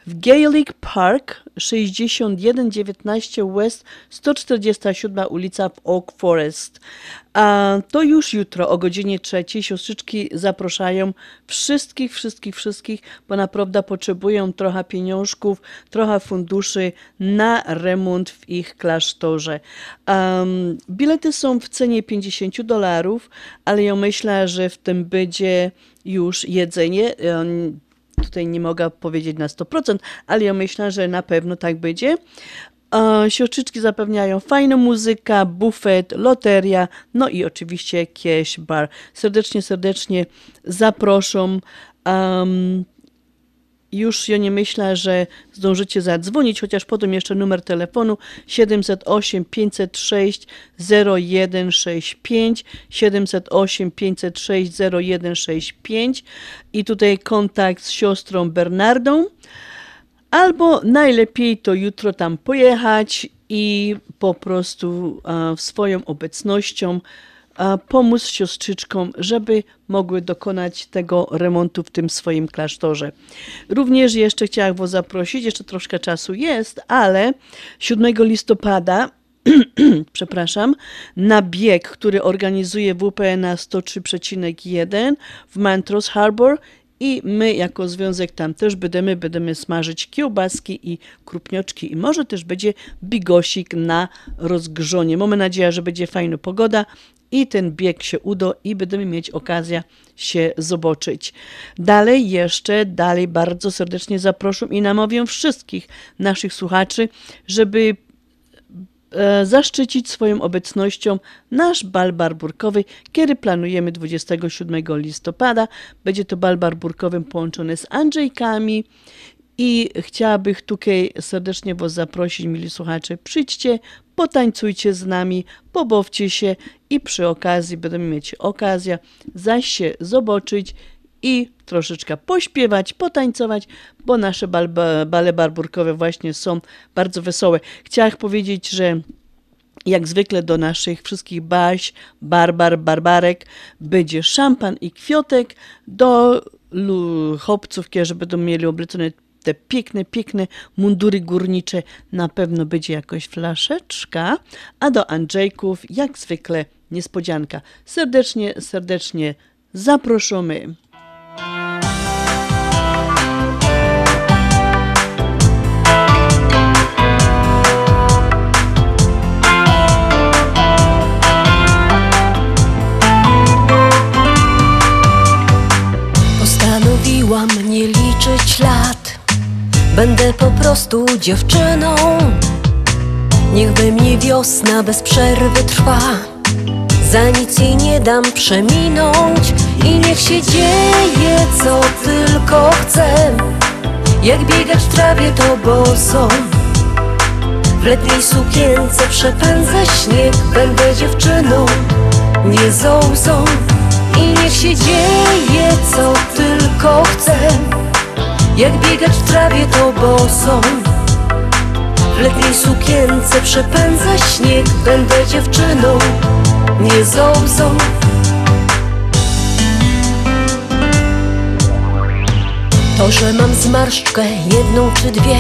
w Gaelic Park 6119 West 147 ulica w Oak Forest. A to już jutro o godzinie trzeciej siostrzyczki zapraszają wszystkich, wszystkich, wszystkich, bo naprawdę potrzebują trochę pieniążków, trochę funduszy na remont w ich klasztorze. Um, bilety są w cenie 50 dolarów, ale ja myślę, że w tym będzie już jedzenie. Um, tutaj nie mogę powiedzieć na 100%, ale ja myślę, że na pewno tak będzie. Siostrzyczki zapewniają fajną muzykę, bufet, loteria, no i oczywiście cash bar. Serdecznie, serdecznie zaproszą. Um, już ja nie myślę, że zdążycie zadzwonić, chociaż potem jeszcze numer telefonu 708 506 0165 708 506 0165 i tutaj kontakt z siostrą Bernardą. Albo najlepiej to jutro tam pojechać i po prostu e, swoją obecnością pomóc siostrzyczkom, żeby mogły dokonać tego remontu w tym swoim klasztorze. Również jeszcze chciałam Was zaprosić, jeszcze troszkę czasu jest, ale 7 listopada przepraszam, na bieg, który organizuje WPNA 103,1 w Montrose Harbor i my jako związek tam też będziemy, będziemy smażyć kiełbaski i krupnioczki i może też będzie bigosik na rozgrzonie. Mamy nadzieję, że będzie fajna pogoda i ten bieg się uda i będziemy mieć okazję się zobaczyć. Dalej jeszcze, dalej bardzo serdecznie zaproszę i namawiam wszystkich naszych słuchaczy, żeby e, zaszczycić swoją obecnością nasz bal barburkowy, kiedy planujemy 27 listopada. Będzie to bal barburkowy połączony z Andrzejkami i chciałabym tutaj serdecznie Was zaprosić, mili słuchacze, przyjdźcie, potańcujcie z nami, pobawcie się i przy okazji będziemy mieć okazję zaś się zobaczyć i troszeczkę pośpiewać, potańcować, bo nasze bal, bale barburkowe właśnie są bardzo wesołe. Chciałam powiedzieć, że jak zwykle do naszych wszystkich baś, barbar, barbarek będzie szampan i kwiotek, do chłopców, którzy będą mieli oblecone te piękne, piękne mundury górnicze, na pewno będzie jakoś flaszeczka, a do Andrzejków jak zwykle niespodzianka. Serdecznie, serdecznie zaproszamy. Postanowiłam nie liczyć lat Będę po prostu dziewczyną. Niech we mnie wiosna bez przerwy trwa. Za nic jej nie dam przeminąć. I niech się dzieje co tylko chcę. Jak biegać w trawie to boso W letniej sukience przepędzę śnieg. Będę dziewczyną, nie zołzą I niech się dzieje co tylko chcę Jak biegać w trawie to boso w letniej sukience przepędzę śnieg. Będę dziewczyną, nie zołzą To, że mam zmarszczkę jedną czy dwie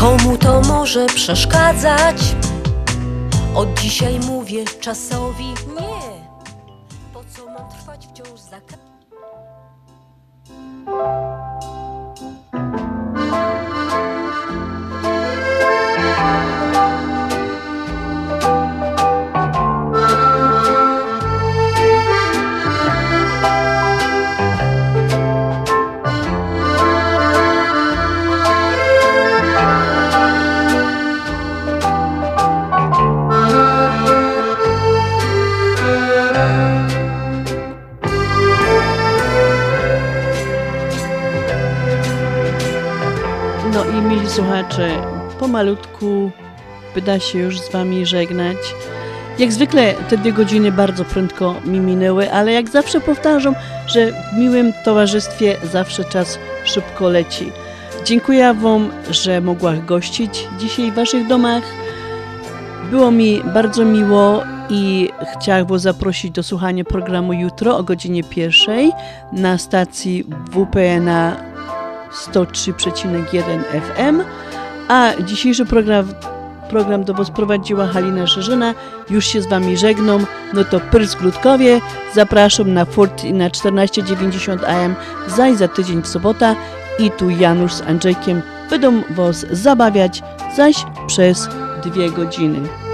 Komu to może przeszkadzać? Od dzisiaj mówię czasowi słuchacze, pomalutku wyda się już z Wami żegnać. Jak zwykle te dwie godziny bardzo prędko mi minęły, ale jak zawsze powtarzam, że w miłym towarzystwie zawsze czas szybko leci. Dziękuję Wam, że mogłam gościć dzisiaj w Waszych domach. Było mi bardzo miło i chciałam Was zaprosić do słuchania programu jutro o godzinie pierwszej na stacji WPNA 103,1 FM, a dzisiejszy program, program do Was prowadziła Halina Szerzyna. Już się z Wami żegnam. No to Pyrsk Ludkowie. Zapraszam na Furt na 1490 AM zaś za tydzień w sobota i tu Janusz z Andrzejkiem będą Was zabawiać zaś przez dwie godziny.